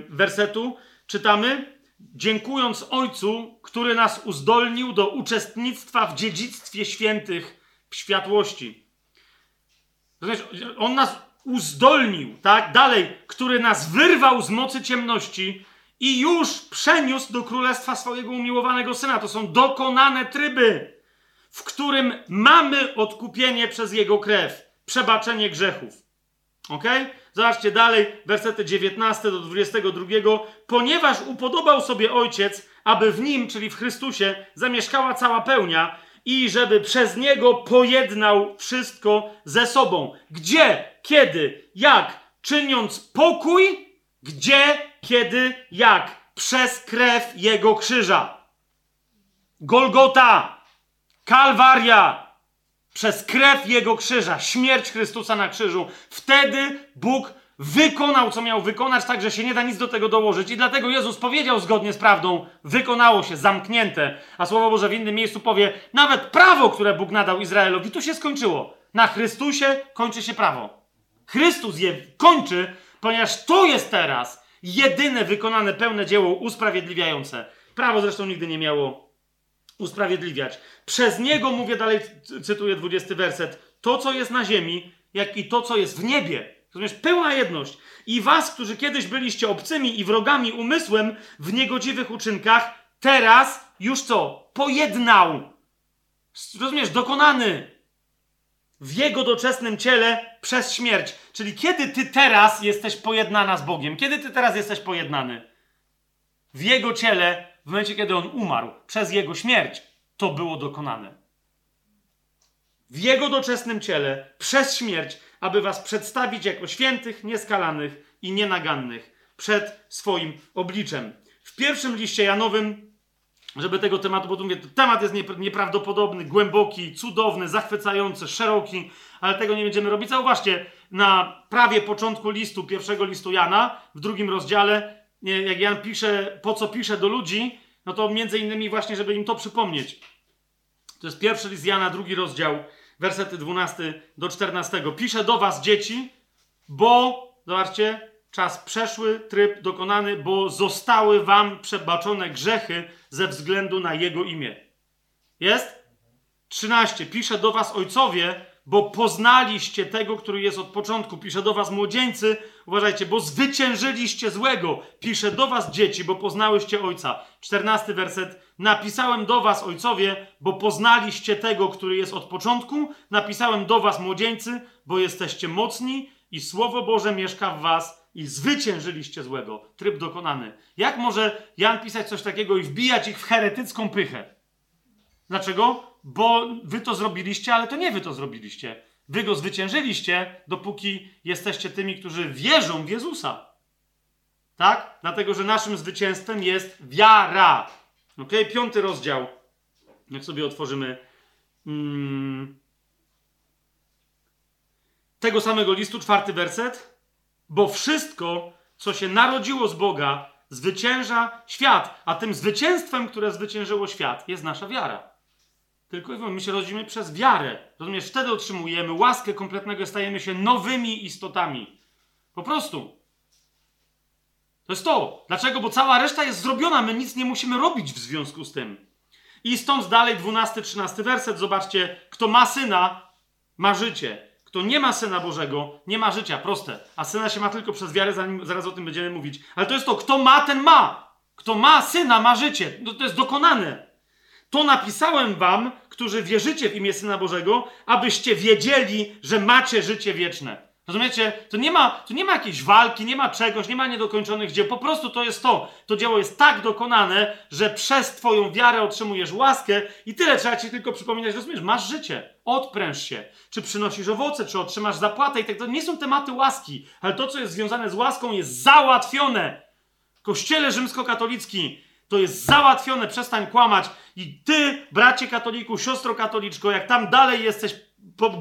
wersetu czytamy: Dziękując Ojcu, który nas uzdolnił do uczestnictwa w dziedzictwie świętych w światłości. Rozumiesz, on nas uzdolnił, tak? Dalej, który nas wyrwał z mocy ciemności i już przeniósł do królestwa swojego umiłowanego syna. To są dokonane tryby, w którym mamy odkupienie przez jego krew, przebaczenie grzechów. Ok? Zobaczcie dalej, wersety 19 do 22. Ponieważ upodobał sobie ojciec, aby w nim, czyli w Chrystusie, zamieszkała cała pełnia i żeby przez niego pojednał wszystko ze sobą. Gdzie? Kiedy? Jak? Czyniąc pokój? Gdzie? Kiedy? Jak? Przez krew jego krzyża. Golgota, Kalwaria, przez krew jego krzyża, śmierć Chrystusa na krzyżu. Wtedy Bóg wykonał, co miał wykonać, tak że się nie da nic do tego dołożyć. I dlatego Jezus powiedział zgodnie z prawdą, wykonało się, zamknięte. A Słowo Boże w innym miejscu powie, nawet prawo, które Bóg nadał Izraelowi, tu się skończyło. Na Chrystusie kończy się prawo. Chrystus je kończy, ponieważ to jest teraz jedyne wykonane pełne dzieło usprawiedliwiające. Prawo zresztą nigdy nie miało usprawiedliwiać. Przez niego, mówię dalej, cytuję 20 werset, to co jest na ziemi, jak i to co jest w niebie Rozumiesz? Pełna jedność. I was, którzy kiedyś byliście obcymi i wrogami umysłem w niegodziwych uczynkach, teraz już co? Pojednał. Rozumiesz? Dokonany. W jego doczesnym ciele przez śmierć. Czyli kiedy ty teraz jesteś pojednana z Bogiem? Kiedy ty teraz jesteś pojednany? W jego ciele, w momencie, kiedy on umarł, przez jego śmierć, to było dokonane. W jego doczesnym ciele, przez śmierć, aby was przedstawić jako świętych, nieskalanych i nienagannych przed swoim obliczem. W pierwszym liście Janowym, żeby tego tematu, bo tu mówię, temat jest nieprawdopodobny, głęboki, cudowny, zachwycający, szeroki, ale tego nie będziemy robić. Zauważcie, na prawie początku listu, pierwszego listu Jana, w drugim rozdziale, jak Jan pisze, po co pisze do ludzi, no to między innymi właśnie, żeby im to przypomnieć. To jest pierwszy list Jana, drugi rozdział, wersety 12 do 14. Piszę do was, dzieci, bo, zobaczcie, czas przeszły, tryb dokonany, bo zostały wam przebaczone grzechy ze względu na Jego imię. Jest? 13. Piszę do was, ojcowie, bo poznaliście tego, który jest od początku. Piszę do was, młodzieńcy, uważajcie, bo zwyciężyliście złego. Piszę do was, dzieci, bo poznałyście Ojca. 14 werset. Napisałem do was, ojcowie, bo poznaliście tego, który jest od początku. Napisałem do was, młodzieńcy, bo jesteście mocni i Słowo Boże mieszka w was i zwyciężyliście złego. Tryb dokonany. Jak może Jan pisać coś takiego i wbijać ich w heretycką pychę? Dlaczego? Bo wy to zrobiliście, ale to nie wy to zrobiliście. Wy go zwyciężyliście, dopóki jesteście tymi, którzy wierzą w Jezusa. Tak? Dlatego, że naszym zwycięstwem jest wiara. Ok? Piąty rozdział. Jak sobie otworzymy. Hmm, tego samego listu, czwarty werset. Bo wszystko, co się narodziło z Boga, zwycięża świat. A tym zwycięstwem, które zwyciężyło świat, jest nasza wiara. Tylko my się rodzimy przez wiarę. Rozumiesz? Wtedy otrzymujemy łaskę kompletnego, stajemy się nowymi istotami. Po prostu. To jest to. Dlaczego? Bo cała reszta jest zrobiona, my nic nie musimy robić w związku z tym. I stąd dalej 12-13 werset. Zobaczcie, kto ma syna, ma życie. Kto nie ma Syna Bożego, nie ma życia. Proste. A Syna się ma tylko przez wiarę, zanim, zaraz o tym będziemy mówić. Ale to jest to, kto ma, ten ma. Kto ma Syna, ma życie. No, to jest dokonane. To napisałem wam, którzy wierzycie w imię Syna Bożego, abyście wiedzieli, że macie życie wieczne. Rozumiecie? To nie, ma, to nie ma jakiejś walki, nie ma czegoś, nie ma niedokończonych dzieł. Po prostu to jest to. To dzieło jest tak dokonane, że przez Twoją wiarę otrzymujesz łaskę i tyle trzeba Ci tylko przypominać. Rozumiesz? Masz życie. Odpręż się. Czy przynosisz owoce, czy otrzymasz zapłatę i tak To nie są tematy łaski, ale to, co jest związane z łaską, jest załatwione. W kościele rzymskokatolickim to jest załatwione. Przestań kłamać. I ty, bracie katoliku, siostro katoliczko, jak tam dalej jesteś,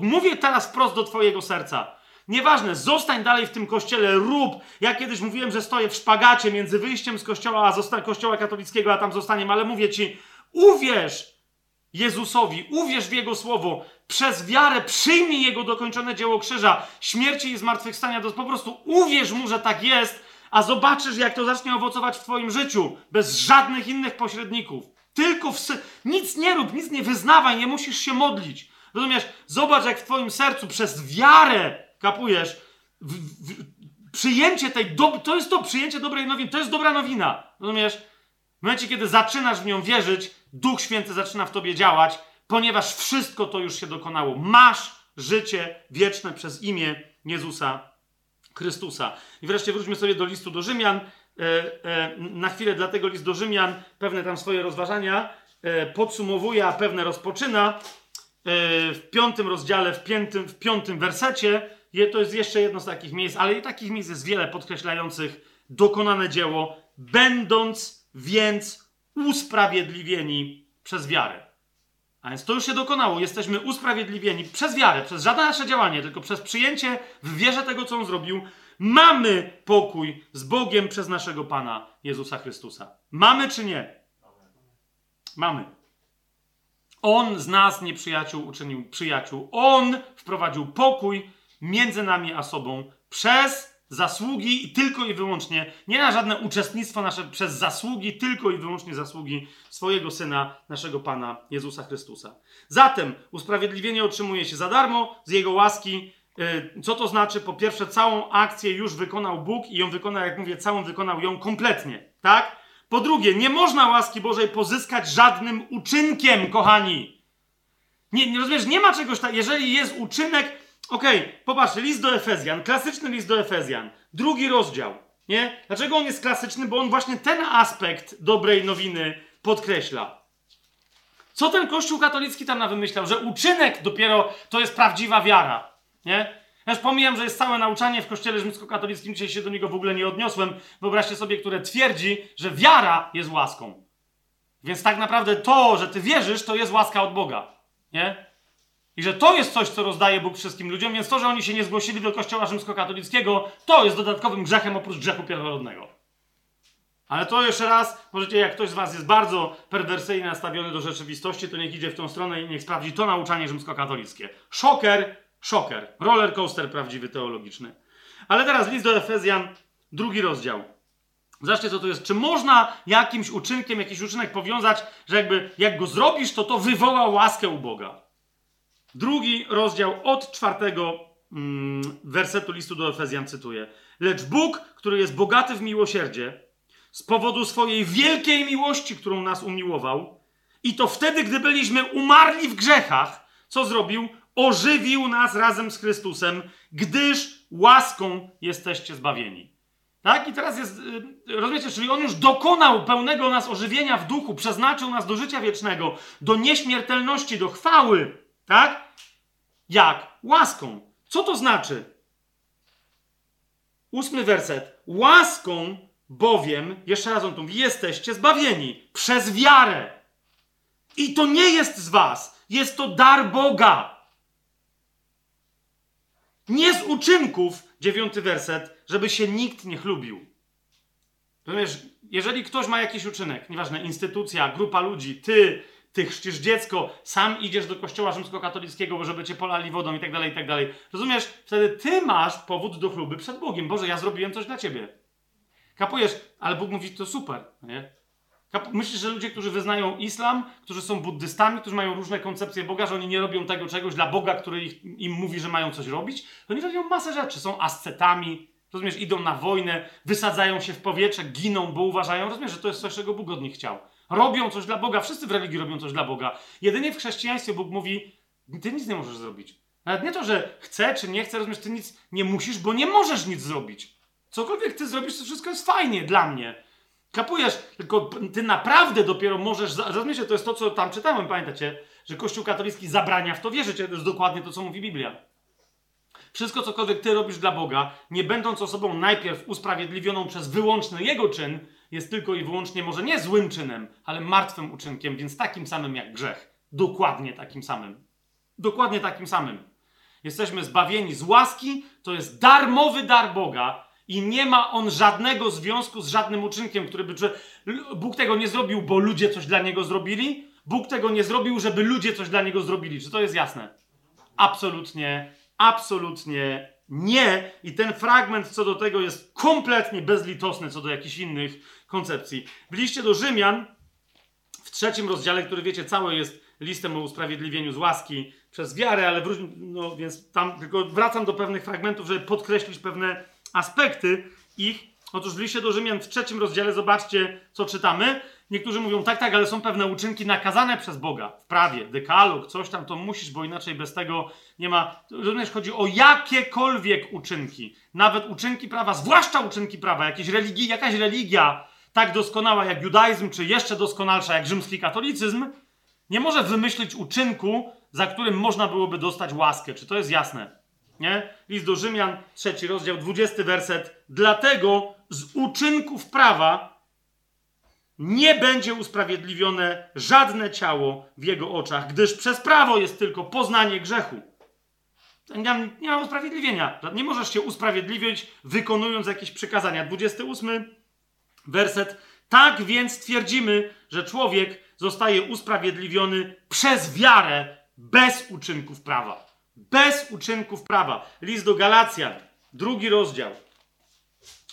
mówię teraz wprost do Twojego serca Nieważne, zostań dalej w tym kościele, rób. Ja kiedyś mówiłem, że stoję w szpagacie między wyjściem z kościoła, a zosta- kościoła katolickiego, a tam zostaniem, ale mówię ci, uwierz Jezusowi, uwierz w Jego słowo, przez wiarę przyjmij Jego dokończone dzieło krzyża, śmierci i zmartwychwstania, po prostu uwierz Mu, że tak jest, a zobaczysz, jak to zacznie owocować w Twoim życiu, bez żadnych innych pośredników. Tylko w nic nie rób, nic nie wyznawaj, nie musisz się modlić. Rozumiesz? Zobacz, jak w Twoim sercu przez wiarę Kapujesz? W, w, przyjęcie tej, do, to jest to, przyjęcie dobrej nowiny, to jest dobra nowina. Rozumiesz? W momencie, kiedy zaczynasz w nią wierzyć, Duch Święty zaczyna w tobie działać, ponieważ wszystko to już się dokonało. Masz życie wieczne przez imię Jezusa Chrystusa. I wreszcie wróćmy sobie do listu do Rzymian. E, e, na chwilę dlatego list do Rzymian, pewne tam swoje rozważania e, podsumowuje, a pewne rozpoczyna. E, w piątym rozdziale, w piątym, w piątym wersecie to jest jeszcze jedno z takich miejsc, ale i takich miejsc jest wiele podkreślających dokonane dzieło, będąc więc usprawiedliwieni przez wiarę. A więc to już się dokonało. Jesteśmy usprawiedliwieni przez wiarę, przez żadne nasze działanie, tylko przez przyjęcie w wierze tego, co On zrobił. Mamy pokój z Bogiem przez naszego Pana Jezusa Chrystusa. Mamy czy nie? Mamy. On z nas nieprzyjaciół uczynił przyjaciół. On wprowadził pokój między nami a sobą przez zasługi i tylko i wyłącznie, nie na żadne uczestnictwo nasze, przez zasługi, tylko i wyłącznie zasługi swojego Syna, naszego Pana Jezusa Chrystusa. Zatem usprawiedliwienie otrzymuje się za darmo z Jego łaski. Y, co to znaczy? Po pierwsze, całą akcję już wykonał Bóg i ją wykonał, jak mówię, całą wykonał ją kompletnie, tak? Po drugie, nie można łaski Bożej pozyskać żadnym uczynkiem, kochani. Nie, nie rozumiesz, nie ma czegoś takiego. Jeżeli jest uczynek, Okej, okay, popatrzcie, list do Efezjan, klasyczny list do Efezjan, drugi rozdział, nie? Dlaczego on jest klasyczny? Bo on właśnie ten aspekt dobrej nowiny podkreśla. Co ten Kościół katolicki tam na wymyślał? Że uczynek dopiero to jest prawdziwa wiara, nie? Ja już pomijam, że jest całe nauczanie w kościele rzymskokatolickim, dzisiaj się do niego w ogóle nie odniosłem. Wyobraźcie sobie, które twierdzi, że wiara jest łaską. Więc tak naprawdę to, że ty wierzysz, to jest łaska od Boga, nie? I że to jest coś, co rozdaje Bóg wszystkim ludziom, więc to, że oni się nie zgłosili do kościoła rzymskokatolickiego, to jest dodatkowym grzechem oprócz grzechu pierworodnego. Ale to jeszcze raz, możecie, jak ktoś z Was jest bardzo perwersyjnie nastawiony do rzeczywistości, to niech idzie w tą stronę i niech sprawdzi to nauczanie rzymskokatolickie. Szoker, szoker. Roller coaster prawdziwy teologiczny. Ale teraz list do Efezjan, drugi rozdział. Zobaczcie, co to jest. Czy można jakimś uczynkiem, jakiś uczynek powiązać, że jakby jak go zrobisz, to to wywoła łaskę u Boga? Drugi rozdział od czwartego mm, wersetu listu do Efezjan cytuję. Lecz Bóg, który jest bogaty w miłosierdzie, z powodu swojej wielkiej miłości, którą nas umiłował, i to wtedy, gdy byliśmy umarli w grzechach, co zrobił? Ożywił nas razem z Chrystusem, gdyż łaską jesteście zbawieni. Tak? I teraz jest, y, rozumiecie, czyli on już dokonał pełnego nas ożywienia w duchu, przeznaczył nas do życia wiecznego, do nieśmiertelności, do chwały. Tak? Jak? Łaską. Co to znaczy? Ósmy werset. Łaską bowiem, jeszcze raz on tu mówi, jesteście zbawieni przez wiarę. I to nie jest z was, jest to dar Boga. Nie z uczynków, dziewiąty werset, żeby się nikt nie chlubił. Rozumiesz, jeżeli ktoś ma jakiś uczynek, nieważne, instytucja, grupa ludzi, ty, ty chrzcisz dziecko, sam idziesz do kościoła rzymskokatolickiego, żeby cię polali wodą i tak dalej, i tak dalej. Rozumiesz? Wtedy ty masz powód do chluby przed Bogiem. Boże, ja zrobiłem coś dla ciebie. Kapujesz? Ale Bóg mówi, to super, nie? Myślisz, że ludzie, którzy wyznają islam, którzy są buddystami, którzy mają różne koncepcje Boga, że oni nie robią tego czegoś dla Boga, który ich, im mówi, że mają coś robić? Oni robią masę rzeczy. Są ascetami, rozumiesz, idą na wojnę, wysadzają się w powietrze, giną, bo uważają, rozumiesz, że to jest coś, czego Bóg od nich chciał. Robią coś dla Boga, wszyscy w religii robią coś dla Boga. Jedynie w chrześcijaństwie Bóg mówi, ty nic nie możesz zrobić. Nawet nie to, że chce czy nie chce, rozumiesz, ty nic nie musisz, bo nie możesz nic zrobić. Cokolwiek ty zrobisz, to wszystko jest fajnie dla mnie. Kapujesz, tylko ty naprawdę dopiero możesz. Rozumiecie, to jest to, co tam czytałem, pamiętacie, że Kościół katolicki zabrania w to wierzyć. To jest dokładnie to, co mówi Biblia. Wszystko, cokolwiek ty robisz dla Boga, nie będąc osobą najpierw usprawiedliwioną przez wyłączny jego czyn, jest tylko i wyłącznie może nie złym czynem, ale martwym uczynkiem, więc takim samym jak grzech. Dokładnie takim samym. Dokładnie takim samym. Jesteśmy zbawieni z łaski, to jest darmowy dar Boga i nie ma on żadnego związku z żadnym uczynkiem, który by. Bóg tego nie zrobił, bo ludzie coś dla niego zrobili. Bóg tego nie zrobił, żeby ludzie coś dla niego zrobili. Czy to jest jasne? Absolutnie, absolutnie nie. I ten fragment co do tego jest kompletnie bezlitosny co do jakichś innych koncepcji. W liście do Rzymian, w trzecim rozdziale, który wiecie, cały jest listem o usprawiedliwieniu z łaski przez wiarę, ale wróć, no więc tam tylko wracam do pewnych fragmentów, żeby podkreślić pewne aspekty ich. Otóż w liście do Rzymian w trzecim rozdziale zobaczcie, co czytamy. Niektórzy mówią, tak, tak, ale są pewne uczynki nakazane przez Boga w prawie, dekalog, coś tam, to musisz, bo inaczej bez tego nie ma. Również chodzi o jakiekolwiek uczynki, nawet uczynki prawa, zwłaszcza uczynki prawa, jakieś religii, jakaś religia tak doskonała jak judaizm, czy jeszcze doskonalsza jak rzymski katolicyzm, nie może wymyślić uczynku, za którym można byłoby dostać łaskę. Czy to jest jasne? Nie? List do Rzymian, trzeci rozdział, dwudziesty werset. Dlatego z uczynków prawa nie będzie usprawiedliwione żadne ciało w jego oczach, gdyż przez prawo jest tylko poznanie grzechu. Nie nie ma usprawiedliwienia. Nie możesz się usprawiedliwić, wykonując jakieś przykazania. 28 werset. Tak więc twierdzimy, że człowiek zostaje usprawiedliwiony przez wiarę bez uczynków prawa. Bez uczynków prawa. List do Galacjan, drugi rozdział.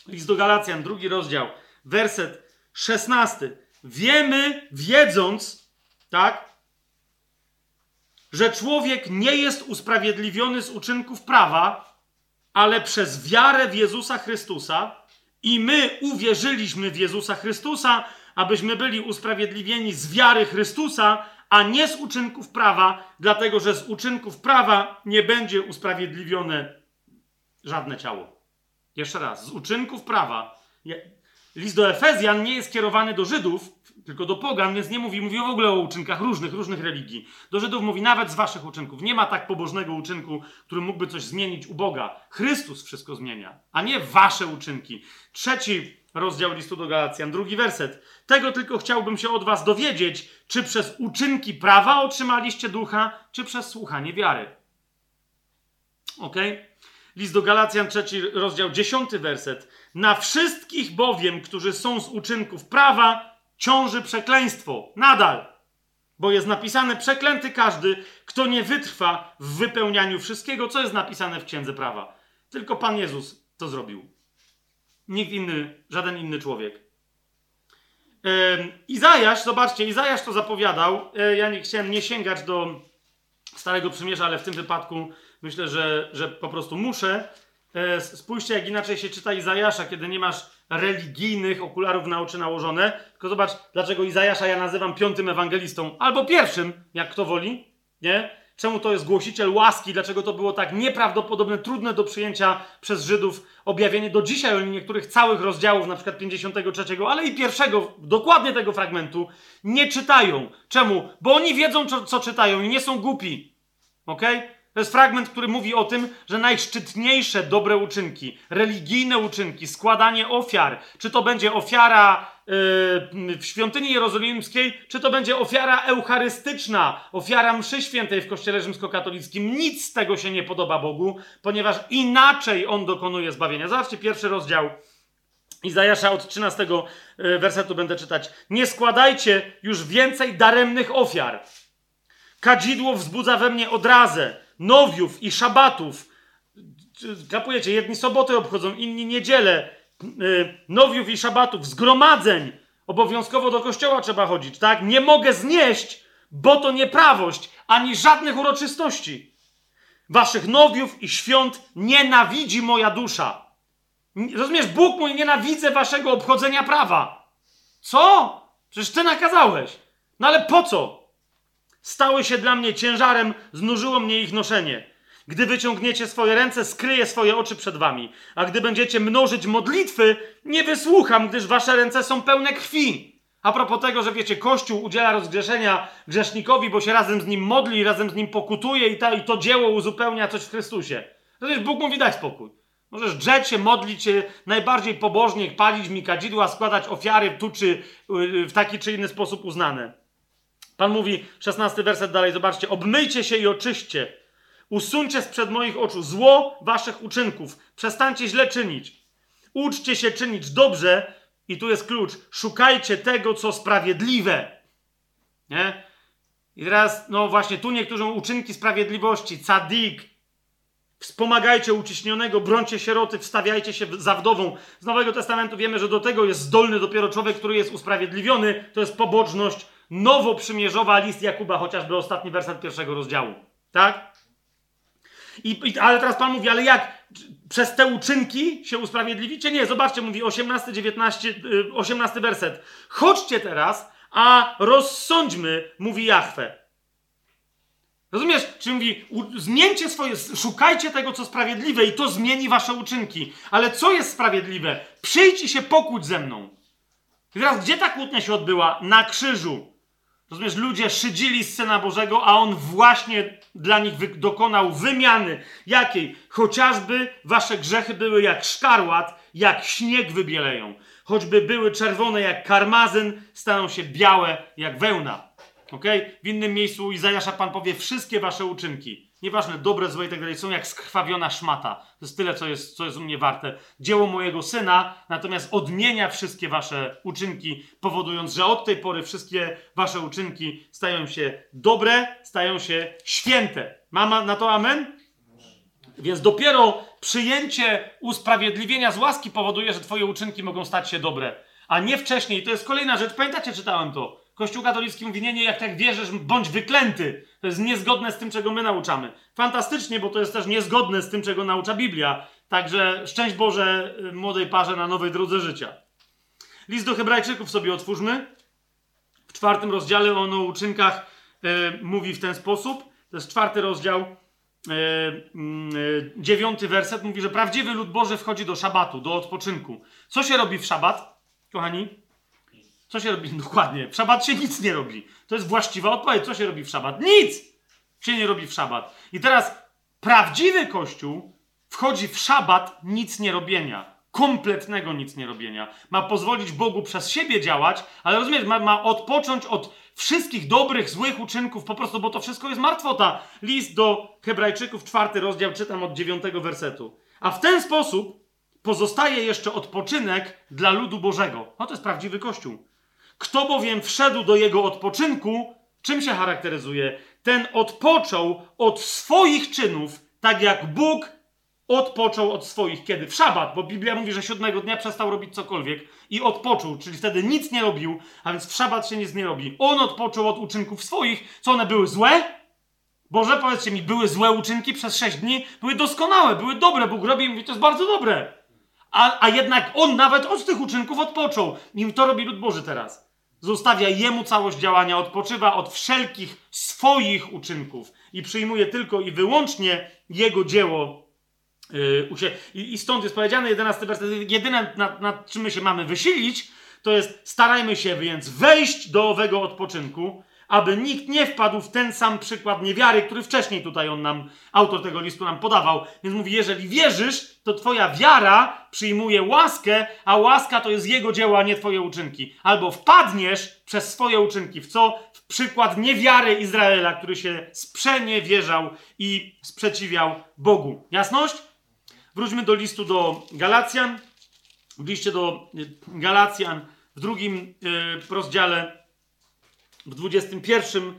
List do Galacjan, drugi rozdział, werset 16. Wiemy, wiedząc, tak, że człowiek nie jest usprawiedliwiony z uczynków prawa, ale przez wiarę w Jezusa Chrystusa, i my uwierzyliśmy w Jezusa Chrystusa, abyśmy byli usprawiedliwieni z wiary Chrystusa, a nie z uczynków prawa, dlatego że z uczynków prawa nie będzie usprawiedliwione żadne ciało. Jeszcze raz, z uczynków prawa. List do Efezjan nie jest kierowany do Żydów, tylko do pogan, więc nie mówi, mówi w ogóle o uczynkach różnych, różnych religii. Do Żydów mówi nawet z waszych uczynków. Nie ma tak pobożnego uczynku, który mógłby coś zmienić u Boga. Chrystus wszystko zmienia, a nie wasze uczynki. Trzeci rozdział listu do Galacjan, drugi werset. Tego tylko chciałbym się od was dowiedzieć, czy przez uczynki prawa otrzymaliście ducha, czy przez słuchanie wiary. Ok? List do Galacjan, trzeci rozdział, dziesiąty werset. Na wszystkich bowiem, którzy są z uczynków prawa, ciąży przekleństwo. Nadal. Bo jest napisane, przeklęty każdy, kto nie wytrwa w wypełnianiu wszystkiego, co jest napisane w Księdze Prawa. Tylko Pan Jezus to zrobił. Nikt inny, żaden inny człowiek. Izajasz, zobaczcie, Izajasz to zapowiadał. E, ja nie chciałem nie sięgać do Starego Przymierza, ale w tym wypadku myślę, że, że po prostu muszę. E, spójrzcie, jak inaczej się czyta Izajasza, kiedy nie masz religijnych okularów na oczy nałożone. Tylko zobacz, dlaczego Izajasza ja nazywam piątym ewangelistą, albo pierwszym, jak kto woli, nie? Czemu to jest głosiciel łaski? Dlaczego to było tak nieprawdopodobne, trudne do przyjęcia przez Żydów objawienie do dzisiaj niektórych całych rozdziałów, na przykład 53, ale i pierwszego, dokładnie tego fragmentu, nie czytają. Czemu? Bo oni wiedzą, co, co czytają i nie są głupi. Ok? To jest fragment, który mówi o tym, że najszczytniejsze dobre uczynki, religijne uczynki, składanie ofiar, czy to będzie ofiara yy, w świątyni jerozolimskiej, czy to będzie ofiara eucharystyczna, ofiara mszy świętej w kościele rzymskokatolickim, nic z tego się nie podoba Bogu, ponieważ inaczej On dokonuje zbawienia. Zobaczcie pierwszy rozdział Izajasza od 13 yy, wersetu będę czytać. Nie składajcie już więcej daremnych ofiar. Kadzidło wzbudza we mnie odrazę nowiów i szabatów. Kapujecie, jedni soboty obchodzą, inni niedzielę. Y, nowiów i szabatów, zgromadzeń. Obowiązkowo do kościoła trzeba chodzić, tak? Nie mogę znieść, bo to nieprawość, ani żadnych uroczystości. Waszych nowiów i świąt nienawidzi moja dusza. Rozumiesz, Bóg mój, nienawidzę waszego obchodzenia prawa. Co? Przecież ty nakazałeś. No ale po co? Stały się dla mnie ciężarem, znużyło mnie ich noszenie. Gdy wyciągniecie swoje ręce, skryję swoje oczy przed wami. A gdy będziecie mnożyć modlitwy, nie wysłucham, gdyż wasze ręce są pełne krwi. A propos tego, że wiecie, Kościół udziela rozgrzeszenia grzesznikowi, bo się razem z nim modli, razem z nim pokutuje i, ta, i to dzieło uzupełnia coś w Chrystusie. Jest Bóg mówi, daj spokój. Możesz drzeć się, modlić się najbardziej pobożnie, palić mi kadzidła, składać ofiary tu czy y, w taki czy inny sposób uznane. Pan mówi, szesnasty werset dalej, zobaczcie, obmyjcie się i oczyście. Usuńcie sprzed moich oczu zło waszych uczynków. Przestańcie źle czynić. Uczcie się czynić dobrze, i tu jest klucz. Szukajcie tego, co sprawiedliwe. Nie? I teraz, no właśnie, tu niektórzy uczynki sprawiedliwości, cadik, Wspomagajcie uciśnionego, brońcie sieroty, wstawiajcie się za wdową. Z Nowego Testamentu wiemy, że do tego jest zdolny dopiero człowiek, który jest usprawiedliwiony. To jest pobożność nowoprzymierzowa, list Jakuba, chociażby ostatni werset pierwszego rozdziału. Tak? I, I, ale teraz Pan mówi, ale jak? Przez te uczynki się usprawiedliwicie? Nie, zobaczcie, mówi 18, 19, 18 werset. Chodźcie teraz, a rozsądźmy, mówi Jahwe. Rozumiesz? Czy mówi, zmieńcie swoje, szukajcie tego, co sprawiedliwe i to zmieni wasze uczynki. Ale co jest sprawiedliwe? Przyjdź i się pokłóć ze mną. I teraz, gdzie ta kłótnia się odbyła? Na krzyżu. Rozumiesz, ludzie szydzili z Syna Bożego, a On właśnie dla nich dokonał wymiany. Jakiej? Chociażby wasze grzechy były jak szkarłat, jak śnieg wybieleją. Choćby były czerwone jak karmazyn, staną się białe jak wełna. Okay? W innym miejscu Izajasza Pan powie, wszystkie wasze uczynki, nieważne, dobre, złe i tak dalej, są jak skrwawiona szmata. To jest tyle, co jest, co jest u mnie warte. Dzieło mojego Syna, natomiast odmienia wszystkie wasze uczynki, powodując, że od tej pory wszystkie wasze uczynki stają się dobre, stają się święte. Mama na to amen? Więc dopiero przyjęcie usprawiedliwienia z łaski powoduje, że twoje uczynki mogą stać się dobre. A nie wcześniej. To jest kolejna rzecz. Pamiętacie, czytałem to Kościół katolicki mówi, nie, nie, jak tak wierzysz, bądź wyklęty. To jest niezgodne z tym, czego my nauczamy. Fantastycznie, bo to jest też niezgodne z tym, czego naucza Biblia. Także szczęść Boże y, młodej parze na nowej drodze życia. List do Hebrajczyków sobie otwórzmy. W czwartym rozdziale o uczynkach y, mówi w ten sposób. To jest czwarty rozdział, y, dziewiąty werset. Mówi, że prawdziwy lud Boży wchodzi do szabatu, do odpoczynku. Co się robi w szabat, kochani? Co się robi? Dokładnie. W szabat się nic nie robi. To jest właściwa odpowiedź. Co się robi w szabat? Nic się nie robi w szabat. I teraz prawdziwy Kościół wchodzi w szabat nic nie robienia. Kompletnego nic nie robienia. Ma pozwolić Bogu przez siebie działać, ale rozumiesz, ma, ma odpocząć od wszystkich dobrych, złych uczynków, po prostu, bo to wszystko jest martwota. List do Hebrajczyków, czwarty rozdział, czytam od dziewiątego wersetu. A w ten sposób pozostaje jeszcze odpoczynek dla ludu Bożego. No to jest prawdziwy Kościół. Kto bowiem wszedł do jego odpoczynku, czym się charakteryzuje? Ten odpoczął od swoich czynów, tak jak Bóg odpoczął od swoich. Kiedy? W szabat, bo Biblia mówi, że siódmego dnia przestał robić cokolwiek i odpoczął, czyli wtedy nic nie robił, a więc w szabat się nic nie robi. On odpoczął od uczynków swoich. Co one były złe? Boże, powiedzcie mi, były złe uczynki przez sześć dni? Były doskonałe, były dobre. Bóg robi i mówi, to jest bardzo dobre. A, a jednak on nawet od tych uczynków odpoczął. I to robi lud Boży teraz. Zostawia jemu całość działania, odpoczywa od wszelkich swoich uczynków i przyjmuje tylko i wyłącznie jego dzieło. I, I, stąd jest powiedziane, 11 werset, jedyne nad, nad czym my się mamy wysilić, to jest starajmy się więc wejść do owego odpoczynku, aby nikt nie wpadł w ten sam przykład niewiary, który wcześniej tutaj on nam, autor tego listu nam podawał. Więc mówi, jeżeli wierzysz, to twoja wiara przyjmuje łaskę, a łaska to jest jego dzieło, a nie twoje uczynki. Albo wpadniesz przez swoje uczynki w co? W przykład niewiary Izraela, który się sprzeniewierzał i sprzeciwiał Bogu. Jasność? Wróćmy do listu do Galacjan. W liście do Galacjan w drugim y, rozdziale w 21 e,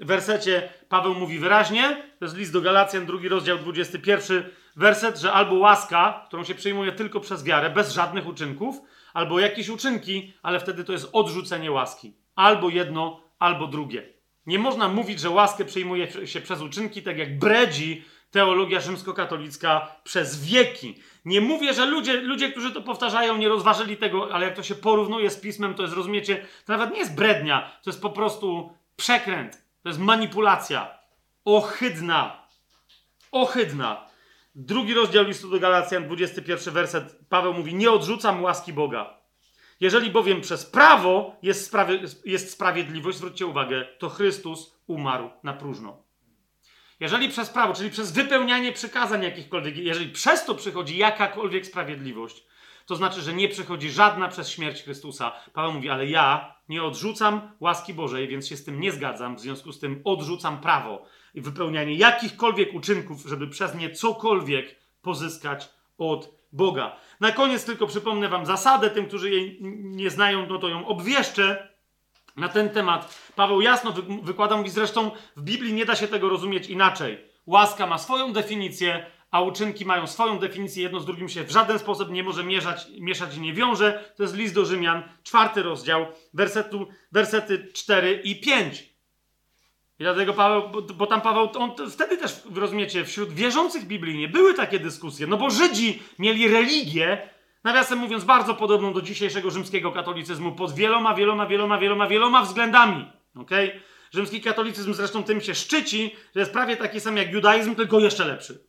wersecie Paweł mówi wyraźnie, to jest list do Galacjan, drugi rozdział, 21 werset, że albo łaska, którą się przyjmuje tylko przez wiarę, bez żadnych uczynków, albo jakieś uczynki, ale wtedy to jest odrzucenie łaski. Albo jedno, albo drugie. Nie można mówić, że łaskę przyjmuje się przez uczynki, tak jak bredzi teologia rzymskokatolicka przez wieki. Nie mówię, że ludzie, ludzie, którzy to powtarzają, nie rozważyli tego, ale jak to się porównuje z pismem, to jest, rozumiecie, to nawet nie jest brednia, to jest po prostu przekręt, to jest manipulacja. Ohydna. Ohydna. Drugi rozdział listu do Galacjan, 21 werset, Paweł mówi: Nie odrzucam łaski Boga. Jeżeli bowiem przez prawo jest, jest sprawiedliwość, zwróćcie uwagę, to Chrystus umarł na próżno. Jeżeli przez prawo, czyli przez wypełnianie przykazań jakichkolwiek, jeżeli przez to przychodzi jakakolwiek sprawiedliwość, to znaczy, że nie przychodzi żadna przez śmierć Chrystusa. Paweł mówi, ale ja nie odrzucam łaski Bożej, więc się z tym nie zgadzam, w związku z tym odrzucam prawo i wypełnianie jakichkolwiek uczynków, żeby przez nie cokolwiek pozyskać od Boga. Na koniec tylko przypomnę Wam zasadę, tym, którzy jej nie znają, no to ją obwieszczę na ten temat. Paweł jasno wy wykłada, mówi zresztą w Biblii nie da się tego rozumieć inaczej. Łaska ma swoją definicję, a uczynki mają swoją definicję, jedno z drugim się w żaden sposób nie może mieszać, mieszać i nie wiąże. To jest list do Rzymian, czwarty rozdział, wersetu, wersety 4 i 5. I dlatego Paweł, bo, bo tam Paweł, on wtedy też, rozumiecie, wśród wierzących biblijnie były takie dyskusje, no bo Żydzi mieli religię, nawiasem mówiąc, bardzo podobną do dzisiejszego rzymskiego katolicyzmu pod wieloma, wieloma, wieloma, wieloma, wieloma względami. Okay? Rzymski katolicyzm zresztą tym się szczyci, że jest prawie taki sam jak judaizm, tylko jeszcze lepszy.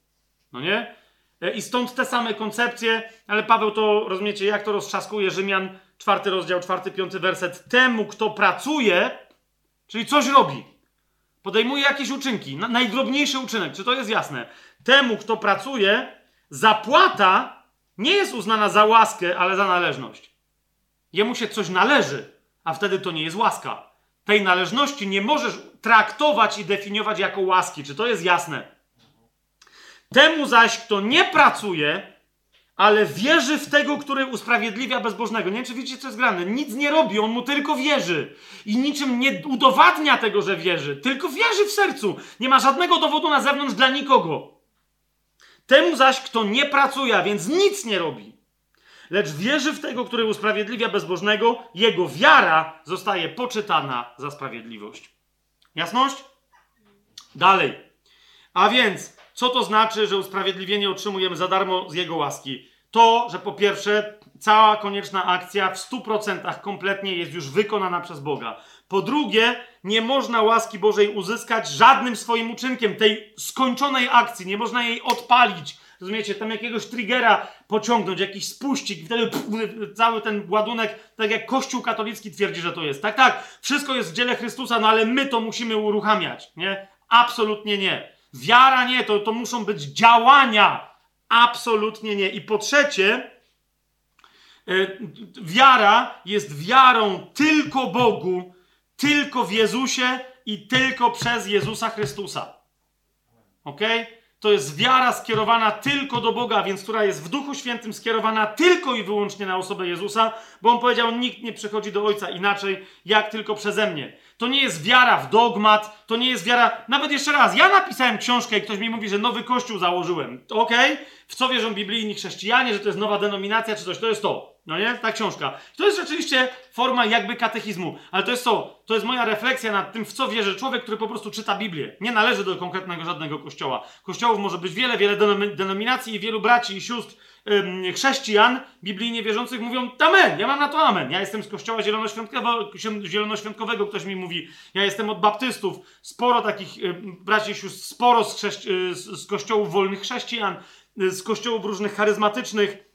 No nie? E, I stąd te same koncepcje, ale Paweł to, rozumiecie, jak to roztrzaskuje Rzymian, czwarty rozdział, czwarty, piąty werset. Temu, kto pracuje, czyli coś robi, podejmuje jakieś uczynki, najdrobniejszy uczynek, czy to jest jasne? Temu, kto pracuje, zapłata nie jest uznana za łaskę, ale za należność. Jemu się coś należy, a wtedy to nie jest łaska. Tej należności nie możesz traktować i definiować jako łaski. Czy to jest jasne? Temu zaś, kto nie pracuje, ale wierzy w tego, który usprawiedliwia bezbożnego. Nie wiem, czy widzicie, co jest grane. Nic nie robi, on mu tylko wierzy. I niczym nie udowadnia tego, że wierzy. Tylko wierzy w sercu. Nie ma żadnego dowodu na zewnątrz dla nikogo. Temu zaś, kto nie pracuje, a więc nic nie robi, lecz wierzy w tego, który usprawiedliwia bezbożnego, jego wiara zostaje poczytana za sprawiedliwość. Jasność? Dalej. A więc, co to znaczy, że usprawiedliwienie otrzymujemy za darmo z Jego łaski? To, że po pierwsze, cała konieczna akcja w 100% kompletnie jest już wykonana przez Boga. Po drugie, nie można łaski Bożej uzyskać żadnym swoim uczynkiem, tej skończonej akcji, nie można jej odpalić. Rozumiecie, tam jakiegoś triggera pociągnąć, jakiś spuścik i wtedy pff, cały ten ładunek, tak jak Kościół katolicki twierdzi, że to jest. Tak, tak, wszystko jest w dziele Chrystusa, no ale my to musimy uruchamiać, nie? Absolutnie nie. Wiara nie, to, to muszą być działania. Absolutnie nie. I po trzecie, yy, wiara jest wiarą tylko Bogu, tylko w Jezusie i tylko przez Jezusa Chrystusa. Ok? To jest wiara skierowana tylko do Boga, więc która jest w Duchu Świętym skierowana tylko i wyłącznie na osobę Jezusa, bo on powiedział: Nikt nie przychodzi do Ojca inaczej, jak tylko przeze mnie. To nie jest wiara w dogmat, to nie jest wiara. Nawet jeszcze raz, ja napisałem książkę i ktoś mi mówi, że nowy kościół założyłem. Ok? W co wierzą biblijni chrześcijanie, że to jest nowa denominacja czy coś, to jest to. No nie? Ta książka. To jest rzeczywiście forma jakby katechizmu. Ale to jest co? To jest moja refleksja nad tym, w co wierzy człowiek, który po prostu czyta Biblię. Nie należy do konkretnego żadnego kościoła. Kościołów może być wiele, wiele denominacji i wielu braci i sióstr ym, chrześcijan biblijnie wierzących mówią amen. Ja mam na to amen. Ja jestem z kościoła zielonoświątkowego, zielonoświątkowego ktoś mi mówi. Ja jestem od baptystów. Sporo takich ym, braci i sióstr, sporo z, z, z kościołów wolnych chrześcijan, z kościołów różnych charyzmatycznych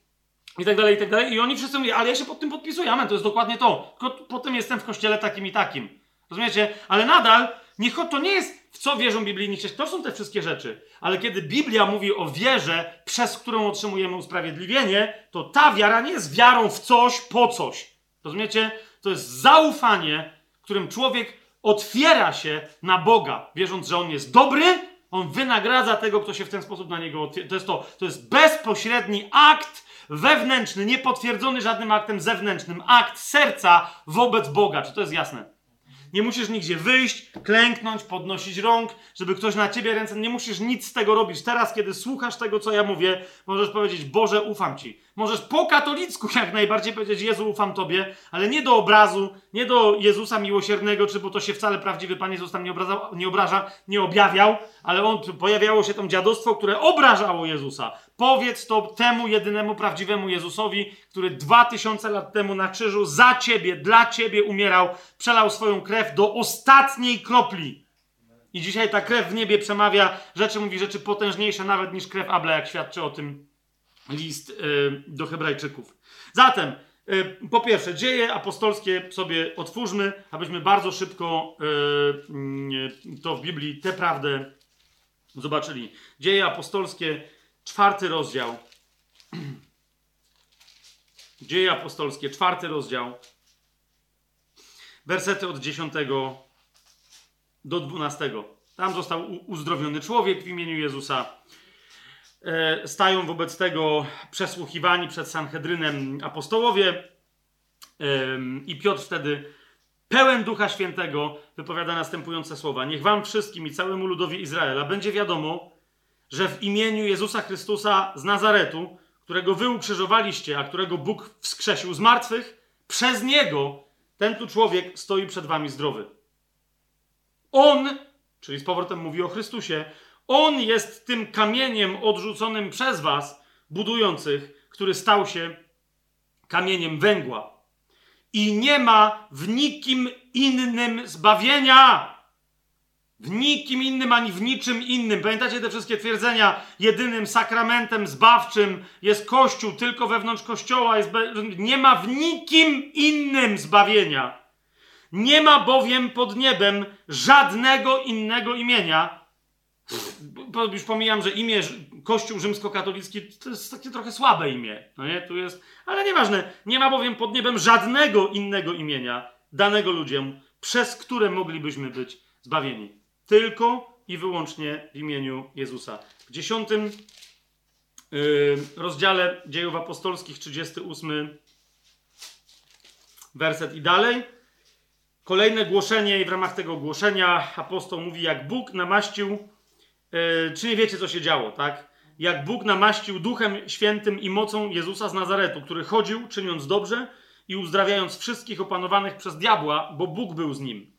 i tak dalej, i tak dalej. I oni wszyscy mówią, ale ja się pod tym podpisuję, amen, to jest dokładnie to. Tylko potem jestem w kościele takim i takim. Rozumiecie? Ale nadal, niech to nie jest w co wierzą biblijni chrześcijanie. To są te wszystkie rzeczy. Ale kiedy Biblia mówi o wierze, przez którą otrzymujemy usprawiedliwienie, to ta wiara nie jest wiarą w coś, po coś. Rozumiecie? To jest zaufanie, którym człowiek otwiera się na Boga, wierząc, że On jest dobry, On wynagradza tego, kto się w ten sposób na Niego otwiera. To jest to. To jest bezpośredni akt wewnętrzny, niepotwierdzony żadnym aktem zewnętrznym, akt serca wobec Boga. Czy to jest jasne? Nie musisz nigdzie wyjść, klęknąć, podnosić rąk, żeby ktoś na ciebie ręce. Nie musisz nic z tego robić. Teraz, kiedy słuchasz tego, co ja mówię, możesz powiedzieć: Boże, ufam ci. Możesz po katolicku jak najbardziej powiedzieć Jezu, ufam Tobie, ale nie do obrazu, nie do Jezusa miłosiernego, czy bo to się wcale prawdziwy Pan Jezus tam nie, obraza, nie obraża, nie objawiał, ale on, pojawiało się tam dziadostwo, które obrażało Jezusa. Powiedz to temu jedynemu prawdziwemu Jezusowi, który dwa tysiące lat temu na krzyżu za Ciebie, dla Ciebie umierał, przelał swoją krew do ostatniej kropli. I dzisiaj ta krew w niebie przemawia rzeczy, mówi rzeczy potężniejsze nawet niż krew Abla, jak świadczy o tym list y, do Hebrajczyków. Zatem, y, po pierwsze, dzieje apostolskie sobie otwórzmy, abyśmy bardzo szybko y, to w Biblii tę prawdę zobaczyli. Dzieje apostolskie, czwarty rozdział. Dzieje apostolskie, czwarty rozdział. Wersety od 10 do 12. Tam został uzdrowiony człowiek w imieniu Jezusa. E, stają wobec tego przesłuchiwani przed Sanhedrynem apostołowie i Piotr wtedy pełen Ducha Świętego wypowiada następujące słowa. Niech wam wszystkim i całemu ludowi Izraela będzie wiadomo, że w imieniu Jezusa Chrystusa z Nazaretu, którego wy ukrzyżowaliście, a którego Bóg wskrzesił z martwych, przez Niego ten tu człowiek stoi przed wami zdrowy. On, czyli z powrotem mówi o Chrystusie, On jest tym kamieniem odrzuconym przez was, budujących, który stał się kamieniem węgła. I nie ma w nikim innym zbawienia. W nikim innym ani w niczym innym. Pamiętacie te wszystkie twierdzenia? Jedynym sakramentem zbawczym jest Kościół, tylko wewnątrz Kościoła jest. Nie ma w nikim innym zbawienia. Nie ma bowiem pod niebem żadnego innego imienia. Już pomijam, że imię Kościół rzymskokatolicki to jest takie trochę słabe imię. No nie? Tu jest, ale nieważne. Nie ma bowiem pod niebem żadnego innego imienia danego ludziom, przez które moglibyśmy być zbawieni. Tylko i wyłącznie w imieniu Jezusa. W dziesiątym yy, rozdziale dziejów apostolskich, 38 werset i dalej. Kolejne głoszenie i w ramach tego głoszenia apostoł mówi, jak Bóg namaścił, yy, czy nie wiecie, co się działo, tak? Jak Bóg namaścił Duchem Świętym i mocą Jezusa z Nazaretu, który chodził, czyniąc dobrze i uzdrawiając wszystkich opanowanych przez diabła, bo Bóg był z nim.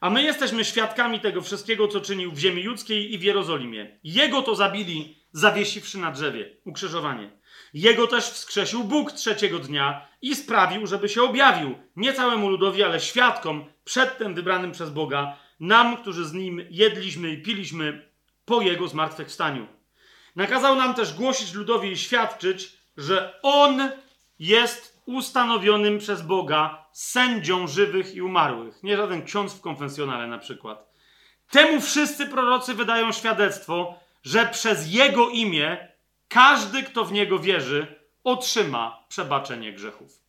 A my jesteśmy świadkami tego wszystkiego, co czynił w ziemi ludzkiej i w Jerozolimie. Jego to zabili, zawiesiwszy na drzewie, ukrzyżowanie. Jego też wskrzesił Bóg trzeciego dnia i sprawił, żeby się objawił nie całemu ludowi, ale świadkom, przedtem wybranym przez Boga, nam, którzy z nim jedliśmy i piliśmy po jego zmartwychwstaniu. Nakazał nam też głosić ludowi i świadczyć, że on jest ustanowionym przez Boga sędzią żywych i umarłych. Nie żaden ksiądz w konfesjonale na przykład. Temu wszyscy prorocy wydają świadectwo, że przez jego imię każdy, kto w niego wierzy, otrzyma przebaczenie grzechów.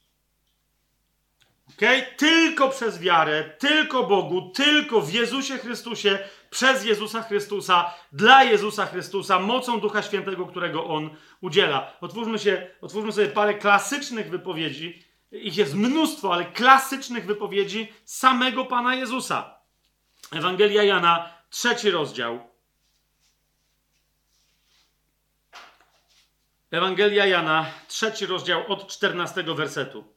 Okay? Tylko przez wiarę, tylko Bogu, tylko w Jezusie Chrystusie, przez Jezusa Chrystusa, dla Jezusa Chrystusa, mocą Ducha Świętego, którego On udziela. Otwórzmy, się, otwórzmy sobie parę klasycznych wypowiedzi. Ich jest mnóstwo, ale klasycznych wypowiedzi samego Pana Jezusa. Ewangelia Jana, trzeci rozdział. Ewangelia Jana, trzeci rozdział od 14 wersetu.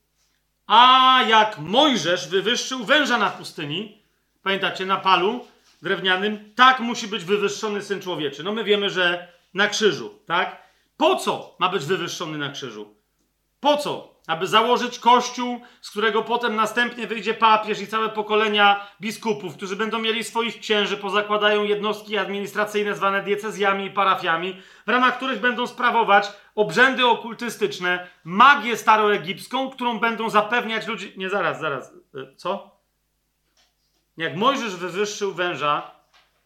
A jak Mojżesz wywyższył węża na pustyni, pamiętacie, na palu drewnianym, tak musi być wywyższony syn człowieczy. No my wiemy, że na krzyżu, tak? Po co ma być wywyższony na krzyżu? Po co? Aby założyć kościół, z którego potem następnie wyjdzie papież i całe pokolenia biskupów, którzy będą mieli swoich księży, pozakładają jednostki administracyjne zwane diecezjami i parafiami, w ramach których będą sprawować obrzędy okultystyczne, magię staroegipską, którą będą zapewniać ludzi. Nie, zaraz, zaraz. E, co? Jak Mojżesz wywyższył węża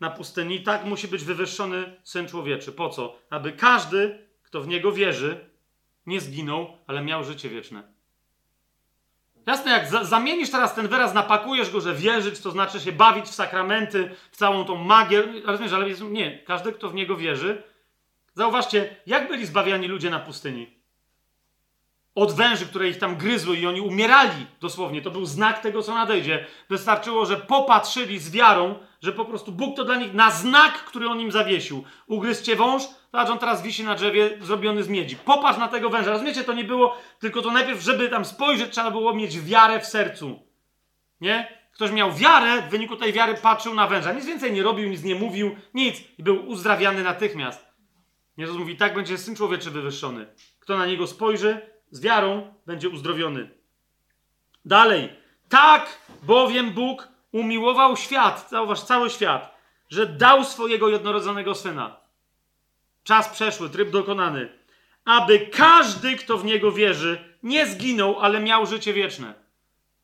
na pustyni, tak musi być wywyższony syn człowieczy. Po co? Aby każdy, kto w niego wierzy, nie zginął, ale miał życie wieczne. Jasne, jak za zamienisz teraz ten wyraz, napakujesz go, że wierzyć, to znaczy się bawić w sakramenty, w całą tą magię. Rozumiesz, ale nie, każdy, kto w niego wierzy. Zauważcie, jak byli zbawiani ludzie na pustyni. Od węży, które ich tam gryzły i oni umierali dosłownie. To był znak tego, co nadejdzie. Wystarczyło, że popatrzyli z wiarą, że po prostu Bóg to dla nich na znak, który on im zawiesił. Ugryzcie wąż, Zobacz, on teraz wisi na drzewie zrobiony z miedzi. Popatrz na tego węża. Rozumiecie, to nie było tylko to najpierw, żeby tam spojrzeć, trzeba było mieć wiarę w sercu. Nie? Ktoś miał wiarę, w wyniku tej wiary patrzył na węża. Nic więcej nie robił, nic nie mówił, nic. I był uzdrawiany natychmiast. Jezus mówi, tak będzie Syn Człowieczy wywyższony. Kto na Niego spojrzy z wiarą, będzie uzdrowiony. Dalej. Tak bowiem Bóg umiłował świat, zauważ, cały świat, że dał swojego jednorodzonego Syna. Czas przeszły, tryb dokonany. Aby każdy, kto w Niego wierzy, nie zginął, ale miał życie wieczne.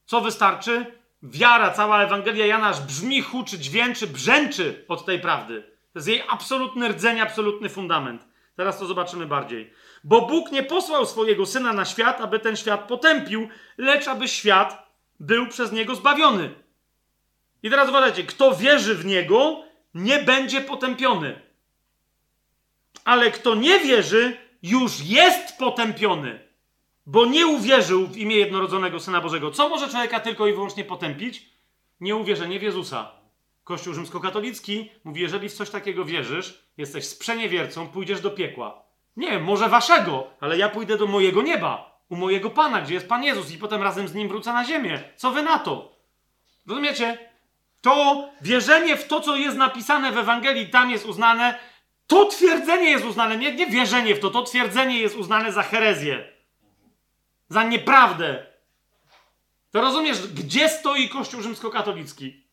Co wystarczy? Wiara, cała Ewangelia Jana brzmi, huczy, dźwięczy, brzęczy od tej prawdy. To jest jej absolutny rdzeń, absolutny fundament. Teraz to zobaczymy bardziej. Bo Bóg nie posłał swojego Syna na świat, aby ten świat potępił, lecz aby świat był przez Niego zbawiony. I teraz uważajcie, kto wierzy w Niego, nie będzie potępiony. Ale kto nie wierzy, już jest potępiony, bo nie uwierzył w imię jednorodzonego Syna Bożego. Co może człowieka tylko i wyłącznie potępić? Nieuwierzenie w Jezusa. Kościół rzymskokatolicki mówi, jeżeli w coś takiego wierzysz, jesteś sprzeniewiercą, pójdziesz do piekła. Nie może waszego, ale ja pójdę do mojego nieba, u mojego Pana, gdzie jest Pan Jezus i potem razem z Nim wrócę na ziemię. Co wy na to? Rozumiecie? To wierzenie w to, co jest napisane w Ewangelii, tam jest uznane, to twierdzenie jest uznane, nie, nie wierzenie w to, to twierdzenie jest uznane za herezję, za nieprawdę. To rozumiesz, gdzie stoi Kościół rzymskokatolicki?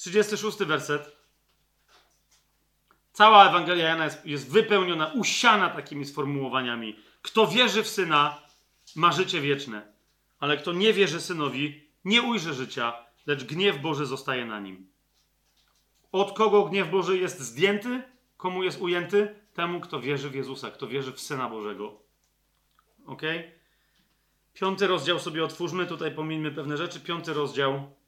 36 werset. Cała Ewangelia Jana jest, jest wypełniona, usiana takimi sformułowaniami. Kto wierzy w Syna, ma życie wieczne. Ale kto nie wierzy Synowi, nie ujrzy życia, lecz gniew Boży zostaje na nim. Od kogo gniew Boży jest zdjęty? Komu jest ujęty? Temu, kto wierzy w Jezusa, kto wierzy w Syna Bożego. Ok? Piąty rozdział sobie otwórzmy, tutaj pomińmy pewne rzeczy. Piąty rozdział,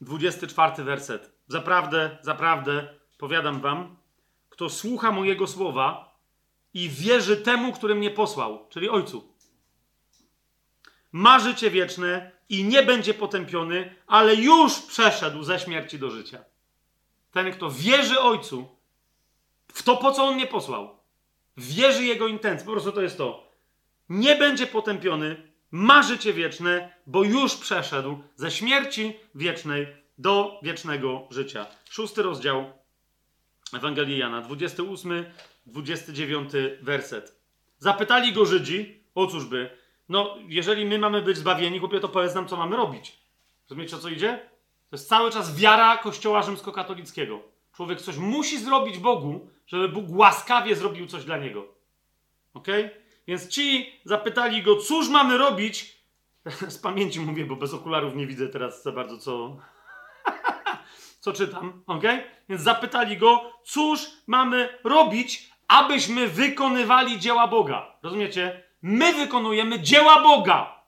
24 werset. Zaprawdę, zaprawdę, powiadam wam, kto słucha mojego słowa i wierzy temu, który mnie posłał, czyli Ojcu, ma życie wieczne i nie będzie potępiony, ale już przeszedł ze śmierci do życia. Ten, kto wierzy Ojcu, w to, po co On mnie posłał, wierzy Jego intencji, po prostu to jest to. Nie będzie potępiony, ma życie wieczne, bo już przeszedł ze śmierci wiecznej do wiecznego życia. Szósty rozdział Ewangelii Jana, 28, 29 werset. Zapytali go Żydzi, o cóżby, no jeżeli my mamy być zbawieni, chłopie, to powiedz nam, co mamy robić. Rozumiecie, o co idzie? To jest cały czas wiara Kościoła rzymskokatolickiego. Człowiek coś musi zrobić Bogu, żeby Bóg łaskawie zrobił coś dla niego. Ok? Więc ci zapytali go, cóż mamy robić? Z pamięci mówię, bo bez okularów nie widzę teraz za bardzo, co, co czytam, ok? Więc zapytali go, cóż mamy robić, abyśmy wykonywali dzieła Boga. Rozumiecie? My wykonujemy dzieła Boga.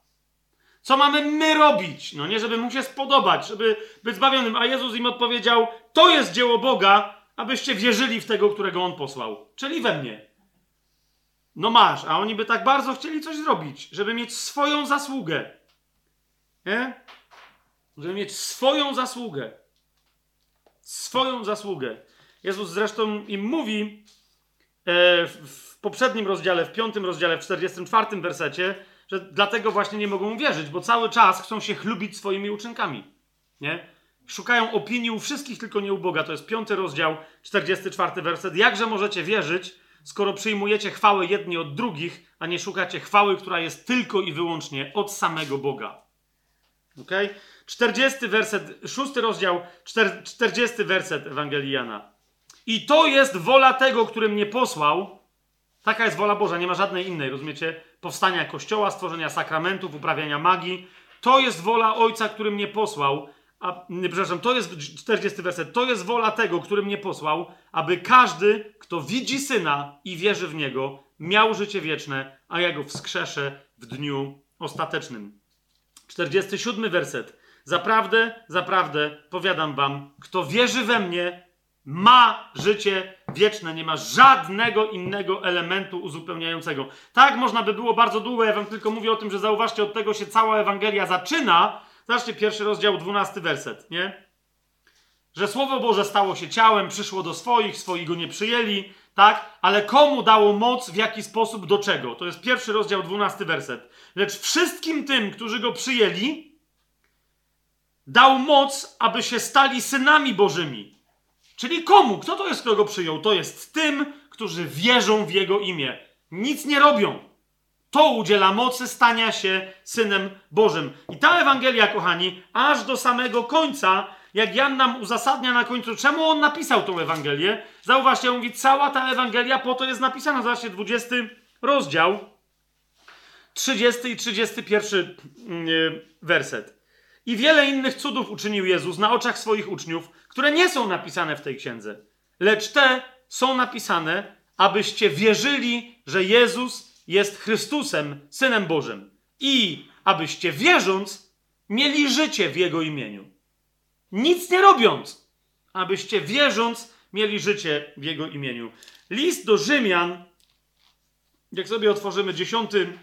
Co mamy my robić? No nie, żeby mu się spodobać, żeby być zbawionym. A Jezus im odpowiedział: To jest dzieło Boga, abyście wierzyli w tego, którego on posłał, czyli we mnie. No masz, a oni by tak bardzo chcieli coś zrobić, żeby mieć swoją zasługę. Nie? Żeby mieć swoją zasługę. Swoją zasługę. Jezus zresztą im mówi e, w poprzednim rozdziale, w piątym rozdziale, w 44 wersecie, że dlatego właśnie nie mogą wierzyć, bo cały czas chcą się chlubić swoimi uczynkami. Nie? Szukają opinii u wszystkich, tylko nie u Boga. To jest piąty rozdział, 44 werset. Jakże możecie wierzyć, skoro przyjmujecie chwałę jedni od drugich, a nie szukacie chwały, która jest tylko i wyłącznie od samego Boga? Okay? 40 werset, 6 rozdział, 40 werset Ewangelii Jana. I to jest wola tego, który mnie posłał. Taka jest wola Boża, nie ma żadnej innej, rozumiecie? Powstania kościoła, stworzenia sakramentów, uprawiania magii. To jest wola Ojca, który mnie posłał. A, nie, przepraszam, to jest 40 werset. To jest wola tego, który mnie posłał, aby każdy, kto widzi syna i wierzy w niego, miał życie wieczne, a ja go wskrzeszę w dniu ostatecznym. 47 werset. Zaprawdę, zaprawdę, powiadam wam, kto wierzy we mnie, ma życie wieczne, nie ma żadnego innego elementu uzupełniającego. Tak można by było bardzo długo, ja wam tylko mówię o tym, że zauważcie, od tego się cała Ewangelia zaczyna. Zobaczcie pierwszy rozdział, dwunasty werset, nie? Że Słowo Boże stało się ciałem, przyszło do swoich, swoi go nie przyjęli, tak? Ale komu dało moc, w jaki sposób, do czego? To jest pierwszy rozdział, dwunasty werset. Lecz wszystkim tym, którzy go przyjęli, dał moc, aby się stali synami Bożymi. Czyli komu? Kto to jest, kto go przyjął? To jest tym, którzy wierzą w jego imię. Nic nie robią. To udziela mocy stania się synem Bożym. I ta Ewangelia, kochani, aż do samego końca, jak Jan nam uzasadnia na końcu, czemu on napisał tą Ewangelię, zauważcie, on mówi, cała ta Ewangelia po to jest napisana. Zobaczcie, 20 rozdział, 30 i 31 mm, werset. I wiele innych cudów uczynił Jezus na oczach swoich uczniów, które nie są napisane w tej księdze, lecz te są napisane, abyście wierzyli, że Jezus jest Chrystusem, Synem Bożym, i abyście wierząc, mieli życie w Jego imieniu. Nic nie robiąc, abyście wierząc, mieli życie w Jego imieniu. List do Rzymian, jak sobie otworzymy dziesiąty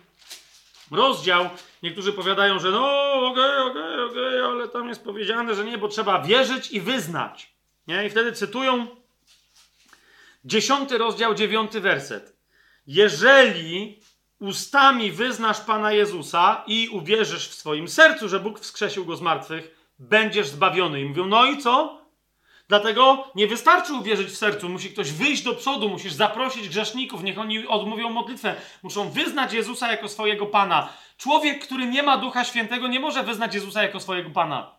rozdział, niektórzy powiadają, że no okej, okay, okej, okay, okej, okay, ale tam jest powiedziane, że nie, bo trzeba wierzyć i wyznać. Nie? I wtedy cytują dziesiąty rozdział, dziewiąty werset. Jeżeli ustami wyznasz Pana Jezusa i uwierzysz w swoim sercu, że Bóg wskrzesił go z martwych, będziesz zbawiony. I mówią, no i co? Dlatego nie wystarczy uwierzyć w sercu, musi ktoś wyjść do przodu, musisz zaprosić grzeszników, niech oni odmówią modlitwę, muszą wyznać Jezusa jako swojego Pana. Człowiek, który nie ma Ducha Świętego, nie może wyznać Jezusa jako swojego Pana.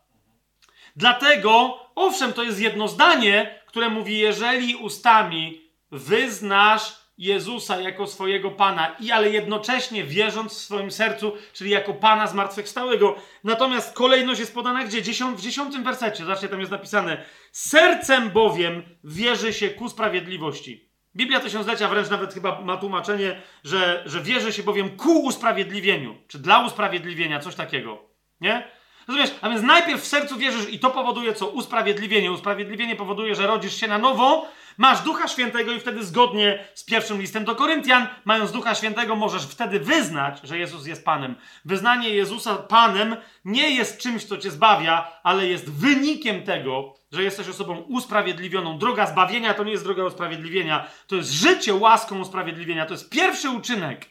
Dlatego, owszem, to jest jedno zdanie, które mówi: Jeżeli ustami wyznasz Jezusa jako swojego Pana, i ale jednocześnie wierząc w swoim sercu, czyli jako Pana zmartwychwstałego. Natomiast kolejność jest podana gdzie? W dziesiątym wersecie, zobaczcie, tam jest napisane: Sercem bowiem wierzy się ku sprawiedliwości. Biblia Tysiąclecia wręcz nawet chyba ma tłumaczenie, że, że wierzy się bowiem ku usprawiedliwieniu, czy dla usprawiedliwienia, coś takiego. Nie? Rozumiesz? A więc najpierw w sercu wierzysz i to powoduje co? Usprawiedliwienie. Usprawiedliwienie powoduje, że rodzisz się na nowo, masz Ducha Świętego i wtedy zgodnie z pierwszym listem do Koryntian, mając Ducha Świętego, możesz wtedy wyznać, że Jezus jest Panem. Wyznanie Jezusa Panem nie jest czymś, co cię zbawia, ale jest wynikiem tego, że jesteś osobą usprawiedliwioną. Droga zbawienia to nie jest droga usprawiedliwienia, to jest życie łaską usprawiedliwienia. To jest pierwszy uczynek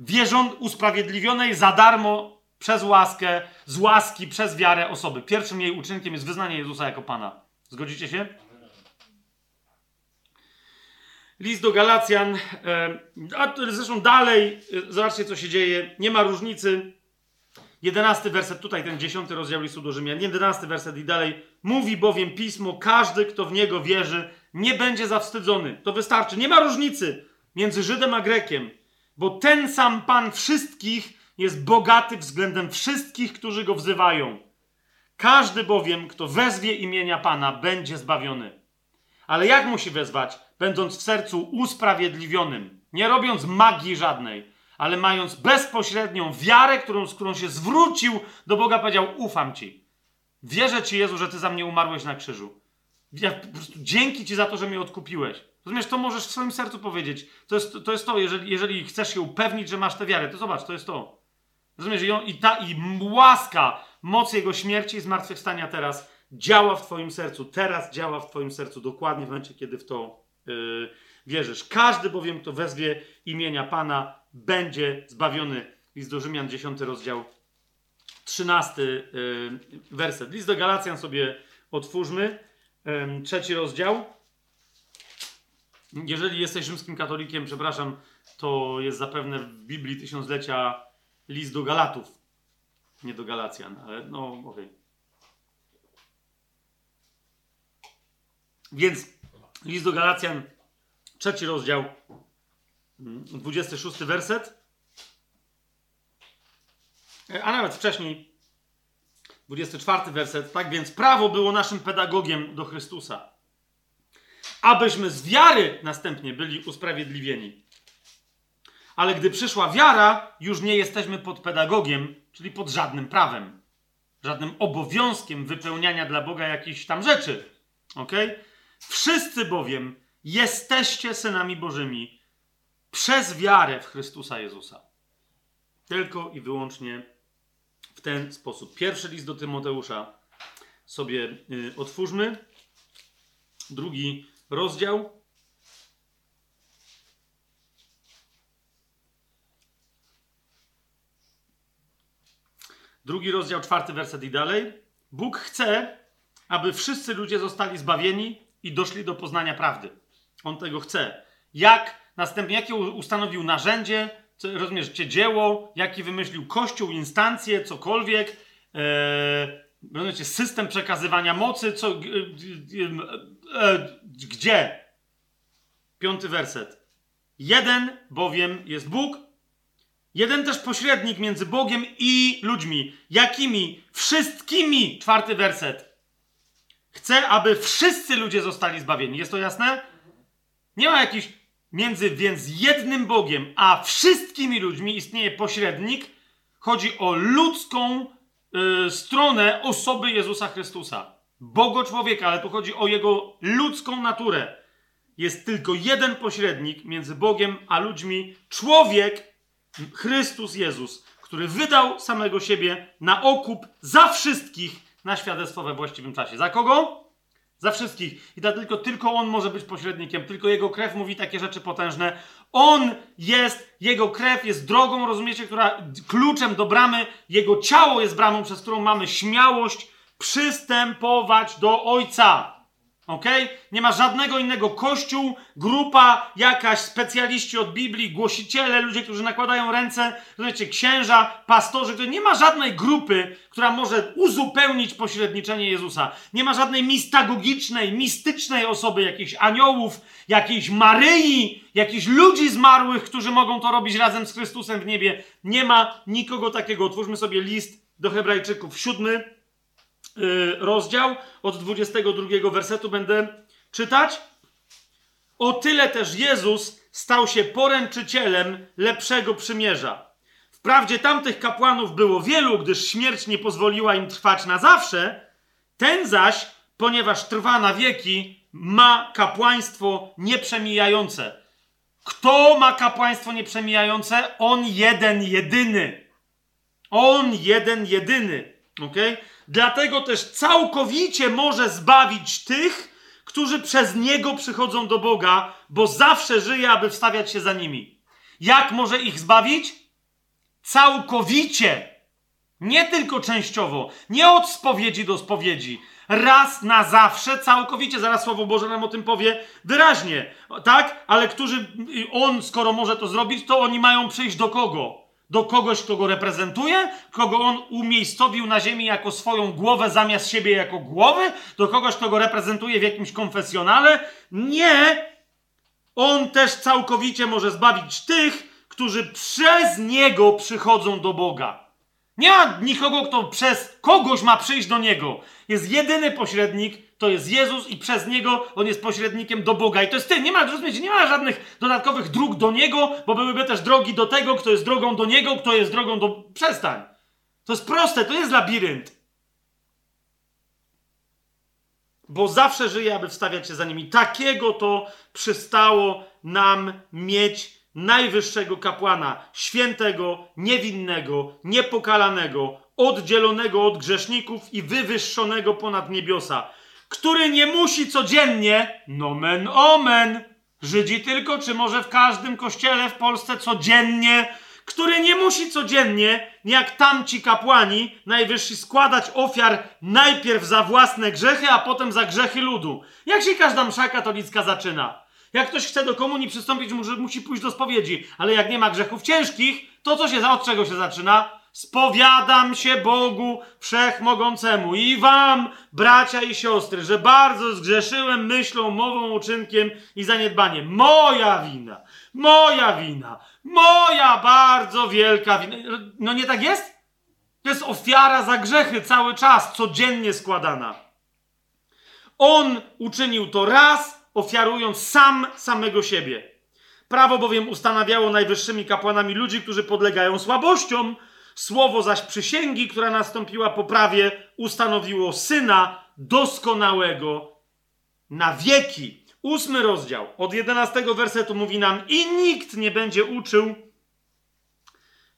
wierząc usprawiedliwionej za darmo przez łaskę, z łaski, przez wiarę osoby. Pierwszym jej uczynkiem jest wyznanie Jezusa jako Pana. Zgodzicie się? List do Galacjan, a zresztą dalej, e, zobaczcie co się dzieje, nie ma różnicy. Jedenasty werset, tutaj ten dziesiąty rozdział listu do Rzymian, jedenasty werset i dalej. Mówi bowiem Pismo, każdy, kto w Niego wierzy, nie będzie zawstydzony. To wystarczy. Nie ma różnicy między Żydem a Grekiem, bo ten sam Pan wszystkich jest bogaty względem wszystkich, którzy Go wzywają. Każdy bowiem, kto wezwie imienia Pana, będzie zbawiony. Ale jak musi wezwać? Będąc w sercu usprawiedliwionym, nie robiąc magii żadnej, ale mając bezpośrednią wiarę, którą, z którą się zwrócił do Boga, powiedział: Ufam Ci. Wierzę Ci, Jezu, że Ty za mnie umarłeś na krzyżu. Ja po prostu dzięki Ci za to, że mnie odkupiłeś. Rozumiesz, to możesz w swoim sercu powiedzieć. To jest to, jest to jeżeli, jeżeli chcesz się upewnić, że masz tę wiarę, to zobacz, to jest to. Rozumiesz, i, on, i ta i łaska, moc Jego śmierci i zmartwychwstania teraz działa w Twoim sercu. Teraz działa w Twoim sercu, dokładnie w momencie, kiedy w to yy, wierzysz. Każdy bowiem, kto wezwie imienia Pana, będzie zbawiony. List do Rzymian, 10 rozdział, 13 yy, werset. List do Galacjan sobie otwórzmy, yy, trzeci rozdział. Jeżeli jesteś rzymskim katolikiem, przepraszam, to jest zapewne w Biblii Tysiąclecia list do Galatów. Nie do Galacjan, ale no okej. Okay. Więc list do Galacjan, trzeci rozdział, 26 werset. A nawet wcześniej, 24 werset. Tak więc prawo było naszym pedagogiem do Chrystusa. Abyśmy z wiary następnie byli usprawiedliwieni. Ale gdy przyszła wiara, już nie jesteśmy pod pedagogiem, czyli pod żadnym prawem, żadnym obowiązkiem wypełniania dla Boga jakichś tam rzeczy. Ok? Wszyscy bowiem jesteście synami Bożymi przez wiarę w Chrystusa Jezusa. Tylko i wyłącznie w ten sposób. Pierwszy list do Tymoteusza sobie y, otwórzmy. Drugi rozdział. Drugi rozdział, czwarty werset i dalej. Bóg chce, aby wszyscy ludzie zostali zbawieni i doszli do poznania prawdy. On tego chce. Jak następnie, jakie ustanowił narzędzie, co, rozumiesz, dzieło, jaki wymyślił kościół, instancje, cokolwiek, e, rozumiecie, system przekazywania mocy, co, e, e, gdzie? Piąty werset. Jeden bowiem jest Bóg, jeden też pośrednik między Bogiem i ludźmi. Jakimi? Wszystkimi. Czwarty werset. Chce, aby wszyscy ludzie zostali zbawieni. Jest to jasne? Nie ma jakichś między więc jednym Bogiem a wszystkimi ludźmi istnieje pośrednik. Chodzi o ludzką y, stronę osoby Jezusa Chrystusa. Bogo człowieka, ale tu chodzi o jego ludzką naturę. Jest tylko jeden pośrednik między Bogiem a ludźmi. Człowiek, Chrystus Jezus, który wydał samego siebie na okup za wszystkich na świadectwo we właściwym czasie. Za kogo? Za wszystkich. I dlatego tylko On może być pośrednikiem, tylko Jego krew mówi takie rzeczy potężne. On jest, Jego krew jest drogą, rozumiecie, która kluczem do bramy, Jego ciało jest bramą, przez którą mamy śmiałość przystępować do Ojca. Ok? Nie ma żadnego innego kościół, grupa, jakaś specjaliści od Biblii, głosiciele, ludzie, którzy nakładają ręce, rozumiecie, księża, pastorzy, to nie ma żadnej grupy, która może uzupełnić pośredniczenie Jezusa. Nie ma żadnej mistagogicznej, mistycznej osoby, jakichś aniołów, jakiejś Maryi, jakichś ludzi zmarłych, którzy mogą to robić razem z Chrystusem w niebie. Nie ma nikogo takiego. Otwórzmy sobie list do Hebrajczyków, siódmy rozdział, od 22 wersetu będę czytać. O tyle też Jezus stał się poręczycielem lepszego przymierza. Wprawdzie tamtych kapłanów było wielu, gdyż śmierć nie pozwoliła im trwać na zawsze, ten zaś, ponieważ trwa na wieki, ma kapłaństwo nieprzemijające. Kto ma kapłaństwo nieprzemijające? On jeden, jedyny. On jeden, jedyny. Okay? Dlatego też całkowicie może zbawić tych, którzy przez Niego przychodzą do Boga, bo zawsze żyje, aby wstawiać się za nimi. Jak może ich zbawić? Całkowicie. Nie tylko częściowo, nie od spowiedzi do spowiedzi. Raz na zawsze, całkowicie. Zaraz Słowo Boże nam o tym powie wyraźnie. Tak? Ale którzy, on, skoro może to zrobić, to oni mają przyjść do kogo? Do kogoś, kto go reprezentuje, kogo on umiejscowił na ziemi jako swoją głowę zamiast siebie jako głowy, do kogoś, kto go reprezentuje w jakimś konfesjonale. Nie! On też całkowicie może zbawić tych, którzy przez niego przychodzą do Boga. Nie ma nikogo, kto przez kogoś ma przyjść do niego. Jest jedyny pośrednik, to jest Jezus i przez Niego On jest pośrednikiem do Boga. I to jest Ty. Nie ma, rozumiecie, nie ma żadnych dodatkowych dróg do Niego, bo byłyby też drogi do tego, kto jest drogą do Niego, kto jest drogą do... Przestań. To jest proste, to jest labirynt. Bo zawsze żyje, aby wstawiać się za nimi. Takiego to przystało nam mieć najwyższego kapłana, świętego, niewinnego, niepokalanego, oddzielonego od grzeszników i wywyższonego ponad niebiosa który nie musi codziennie, nomen omen, Żydzi tylko, czy może w każdym kościele w Polsce codziennie, który nie musi codziennie, jak tamci kapłani najwyżsi, składać ofiar najpierw za własne grzechy, a potem za grzechy ludu. Jak się każda msza katolicka zaczyna? Jak ktoś chce do komunii przystąpić, musi pójść do spowiedzi, ale jak nie ma grzechów ciężkich, to co się, od czego się zaczyna? Spowiadam się Bogu Wszechmogącemu i wam, bracia i siostry, że bardzo zgrzeszyłem myślą, mową, uczynkiem i zaniedbaniem. Moja wina, moja wina, moja bardzo wielka wina. No nie tak jest? To jest ofiara za grzechy cały czas, codziennie składana. On uczynił to raz, ofiarując sam samego siebie. Prawo bowiem ustanawiało najwyższymi kapłanami ludzi, którzy podlegają słabościom, Słowo zaś przysięgi, która nastąpiła po prawie, ustanowiło syna doskonałego na wieki. Ósmy rozdział, od jedenastego wersetu mówi nam i nikt nie będzie uczył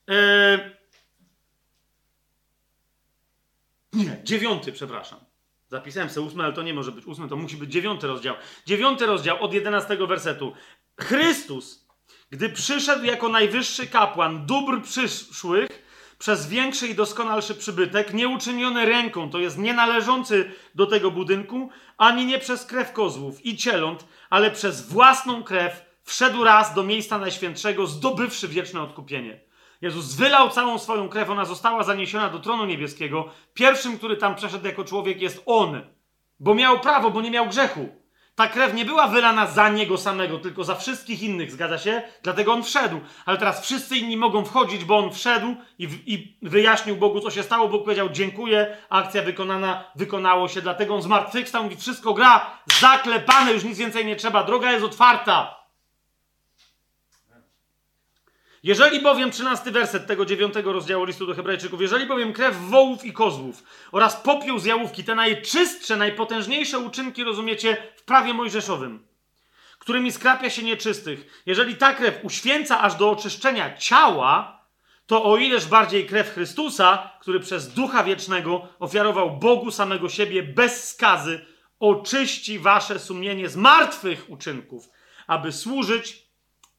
e... nie, dziewiąty, przepraszam. Zapisałem sobie ósmy, ale to nie może być ósmy, to musi być dziewiąty rozdział. Dziewiąty rozdział od jedenastego wersetu. Chrystus, gdy przyszedł jako najwyższy kapłan dóbr przyszłych, przez większy i doskonalszy przybytek, nie uczyniony ręką, to jest nienależący do tego budynku, ani nie przez krew kozłów i cieląt, ale przez własną krew wszedł raz do miejsca najświętszego, zdobywszy wieczne odkupienie. Jezus wylał całą swoją krew, ona została zaniesiona do tronu niebieskiego. Pierwszym, który tam przeszedł jako człowiek, jest on, bo miał prawo, bo nie miał grzechu. Ta krew nie była wylana za niego samego, tylko za wszystkich innych, zgadza się? Dlatego on wszedł. Ale teraz wszyscy inni mogą wchodzić, bo on wszedł i, w, i wyjaśnił Bogu, co się stało. Bóg powiedział: Dziękuję, akcja wykonana, wykonało się. Dlatego on zmartwychwstał, mówi: Wszystko gra, zaklepane, już nic więcej nie trzeba, droga jest otwarta. Jeżeli bowiem, 13 werset tego dziewiątego rozdziału listu do Hebrajczyków, jeżeli bowiem krew wołów i kozłów oraz popiół z jałówki, te najczystsze, najpotężniejsze uczynki, rozumiecie, w prawie mojżeszowym, którymi skrapia się nieczystych, jeżeli ta krew uświęca aż do oczyszczenia ciała, to o ileż bardziej krew Chrystusa, który przez Ducha Wiecznego ofiarował Bogu samego siebie bez skazy, oczyści wasze sumienie z martwych uczynków, aby służyć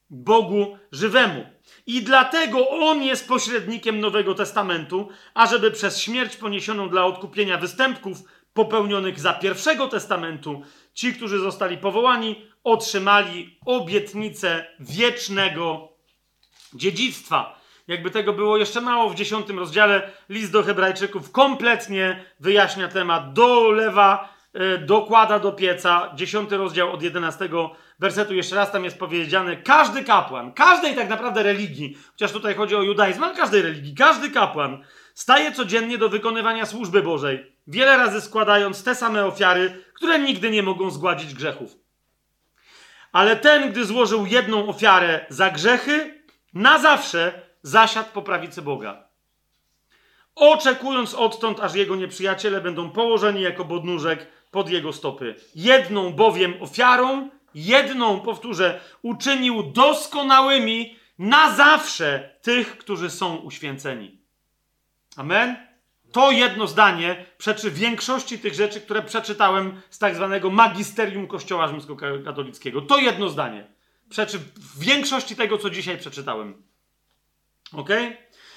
Bogu żywemu. I dlatego On jest pośrednikiem Nowego Testamentu, ażeby przez śmierć poniesioną dla odkupienia występków popełnionych za pierwszego testamentu, ci, którzy zostali powołani, otrzymali obietnicę wiecznego dziedzictwa. Jakby tego było jeszcze mało, w dziesiątym rozdziale list do Hebrajczyków kompletnie wyjaśnia temat, dolewa, yy, dokłada do pieca. Dziesiąty rozdział od jedenastego wersetu jeszcze raz tam jest powiedziane, każdy kapłan, każdej tak naprawdę religii, chociaż tutaj chodzi o judaizm, ale każdej religii, każdy kapłan staje codziennie do wykonywania służby Bożej, wiele razy składając te same ofiary, które nigdy nie mogą zgładzić grzechów. Ale ten, gdy złożył jedną ofiarę za grzechy, na zawsze zasiadł po prawicy Boga. Oczekując odtąd, aż jego nieprzyjaciele będą położeni jako bodnóżek pod jego stopy. Jedną bowiem ofiarą jedną, powtórzę, uczynił doskonałymi na zawsze tych, którzy są uświęceni. Amen? To jedno zdanie przeczy większości tych rzeczy, które przeczytałem z tak zwanego magisterium Kościoła Rzymskokatolickiego. To jedno zdanie przeczy większości tego, co dzisiaj przeczytałem. Ok?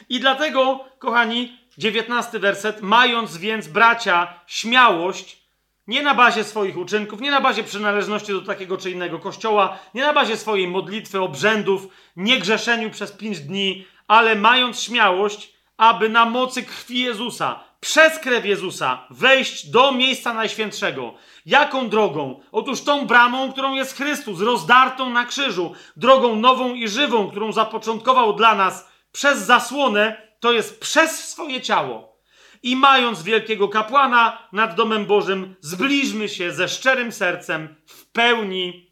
I dlatego, kochani, dziewiętnasty werset, mając więc bracia śmiałość, nie na bazie swoich uczynków, nie na bazie przynależności do takiego czy innego kościoła, nie na bazie swojej modlitwy, obrzędów, nie grzeszeniu przez pięć dni, ale mając śmiałość, aby na mocy krwi Jezusa, przez krew Jezusa, wejść do miejsca najświętszego. Jaką drogą? Otóż tą bramą, którą jest Chrystus, rozdartą na krzyżu, drogą nową i żywą, którą zapoczątkował dla nas przez zasłonę, to jest przez swoje ciało i mając wielkiego kapłana nad domem Bożym, zbliżmy się ze szczerym sercem w pełni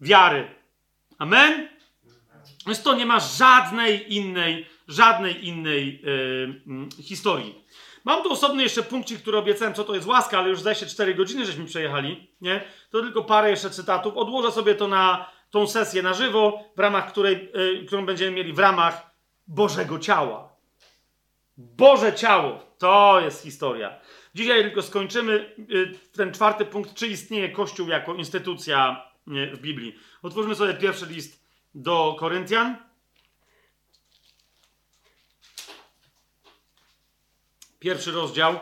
wiary. Amen? Więc to nie ma żadnej innej, żadnej innej yy, historii. Mam tu osobny jeszcze punkcik, który obiecałem, co to jest łaska, ale już zdaje się 4 godziny, żeśmy przejechali, nie? To tylko parę jeszcze cytatów. Odłożę sobie to na tą sesję na żywo, w ramach której, yy, którą będziemy mieli w ramach Bożego Ciała. Boże ciało. To jest historia. Dzisiaj tylko skończymy y, ten czwarty punkt, czy istnieje Kościół jako instytucja w Biblii. Otwórzmy sobie pierwszy list do Koryntian. Pierwszy rozdział.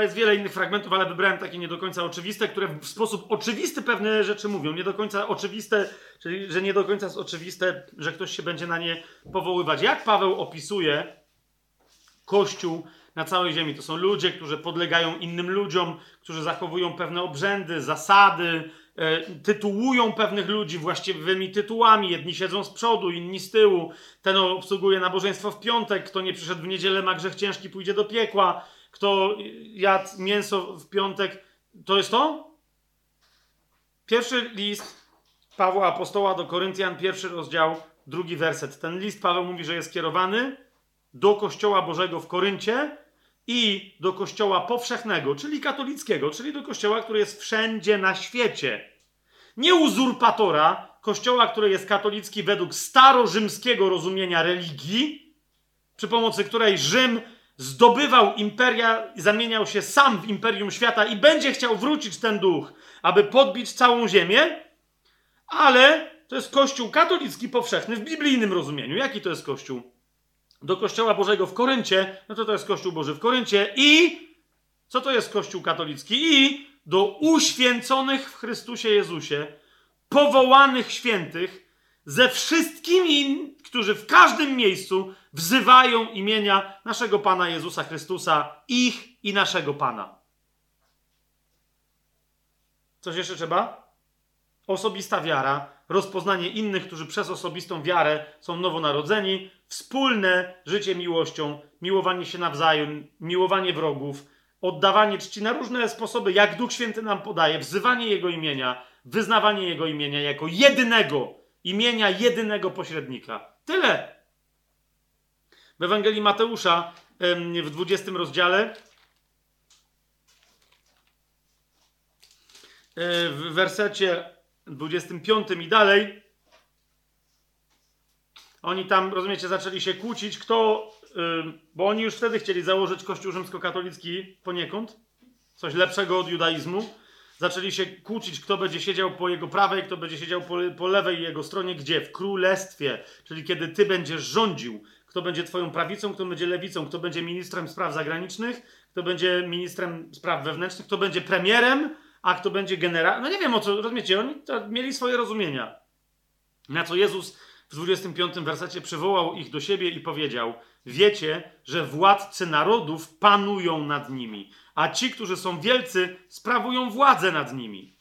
Jest wiele innych fragmentów, ale wybrałem takie nie do końca oczywiste, które w sposób oczywisty pewne rzeczy mówią. Nie do końca oczywiste, czyli że nie do końca jest oczywiste, że ktoś się będzie na nie powoływać. Jak Paweł opisuje Kościół na całej ziemi. To są ludzie, którzy podlegają innym ludziom, którzy zachowują pewne obrzędy, zasady, e, tytułują pewnych ludzi właściwymi tytułami. Jedni siedzą z przodu, inni z tyłu. Ten obsługuje nabożeństwo w piątek, kto nie przyszedł w niedzielę ma grzech ciężki, pójdzie do piekła. Kto jadł mięso w piątek, to jest to? Pierwszy list Pawła Apostoła do Koryntian, pierwszy rozdział, drugi werset. Ten list Paweł mówi, że jest kierowany do Kościoła Bożego w Koryncie i do kościoła powszechnego, czyli katolickiego, czyli do kościoła, który jest wszędzie na świecie. Nie uzurpatora, kościoła, który jest katolicki według starorzymskiego rozumienia religii, przy pomocy której Rzym zdobywał imperia, zamieniał się sam w imperium świata i będzie chciał wrócić ten duch, aby podbić całą ziemię, ale to jest Kościół katolicki powszechny w biblijnym rozumieniu. Jaki to jest Kościół? Do Kościoła Bożego w Koryncie, no to to jest Kościół Boży w Koryncie i co to jest Kościół katolicki? I do uświęconych w Chrystusie Jezusie, powołanych świętych, ze wszystkimi, którzy w każdym miejscu wzywają imienia naszego Pana Jezusa Chrystusa, ich i naszego Pana. Coś jeszcze trzeba? Osobista wiara, rozpoznanie innych, którzy przez osobistą wiarę są nowonarodzeni, wspólne życie miłością, miłowanie się nawzajem, miłowanie wrogów, oddawanie czci na różne sposoby, jak Duch Święty nam podaje, wzywanie Jego imienia, wyznawanie Jego imienia jako jedynego imienia, jedynego pośrednika. Tyle. W Ewangelii Mateusza w 20 rozdziale w wersecie 25 i dalej oni tam, rozumiecie, zaczęli się kłócić, kto, bo oni już wtedy chcieli założyć Kościół rzymskokatolicki poniekąd, coś lepszego od judaizmu. Zaczęli się kłócić, kto będzie siedział po jego prawej, kto będzie siedział po, po lewej jego stronie, gdzie? W królestwie, czyli kiedy ty będziesz rządził. Kto będzie twoją prawicą, kto będzie lewicą, kto będzie ministrem spraw zagranicznych, kto będzie ministrem spraw wewnętrznych, kto będzie premierem, a kto będzie generałem. No nie wiem o co, rozumiecie, oni mieli swoje rozumienia. Na co Jezus w 25 wersecie przywołał ich do siebie i powiedział: Wiecie, że władcy narodów panują nad nimi, a ci, którzy są wielcy, sprawują władzę nad nimi.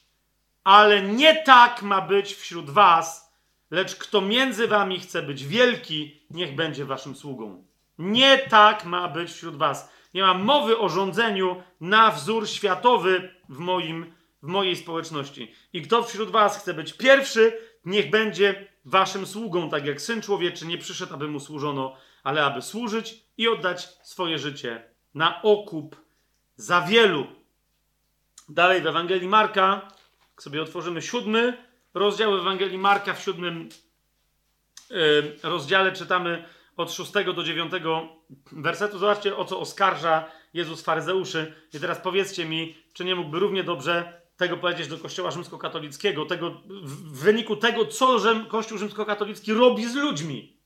Ale nie tak ma być wśród was, lecz kto między wami chce być wielki, niech będzie waszym sługą. Nie tak ma być wśród was. Nie ma mowy o rządzeniu na wzór światowy w, moim, w mojej społeczności. I kto wśród was chce być pierwszy, niech będzie waszym sługą, tak jak syn człowieczy nie przyszedł, aby mu służono, ale aby służyć i oddać swoje życie na okup za wielu. Dalej w Ewangelii Marka, jak sobie otworzymy siódmy rozdział Ewangelii Marka, w siódmym yy, rozdziale czytamy od szóstego do dziewiątego wersetu. Zobaczcie, o co oskarża Jezus faryzeuszy. I teraz powiedzcie mi, czy nie mógłby równie dobrze tego powiedzieć do Kościoła rzymskokatolickiego, tego, w wyniku tego, co Rzym, Kościół rzymskokatolicki robi z ludźmi.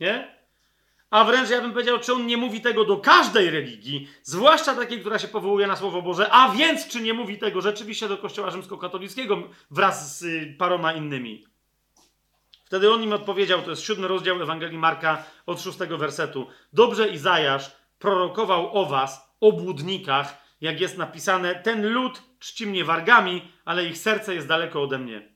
Nie? A wręcz ja bym powiedział, czy on nie mówi tego do każdej religii, zwłaszcza takiej, która się powołuje na Słowo Boże, a więc czy nie mówi tego rzeczywiście do Kościoła rzymskokatolickiego wraz z y, paroma innymi. Wtedy on im odpowiedział, to jest siódmy rozdział Ewangelii Marka od szóstego wersetu. Dobrze Izajasz prorokował o was, obłudnikach, jak jest napisane, ten lud czci mnie wargami, ale ich serce jest daleko ode mnie.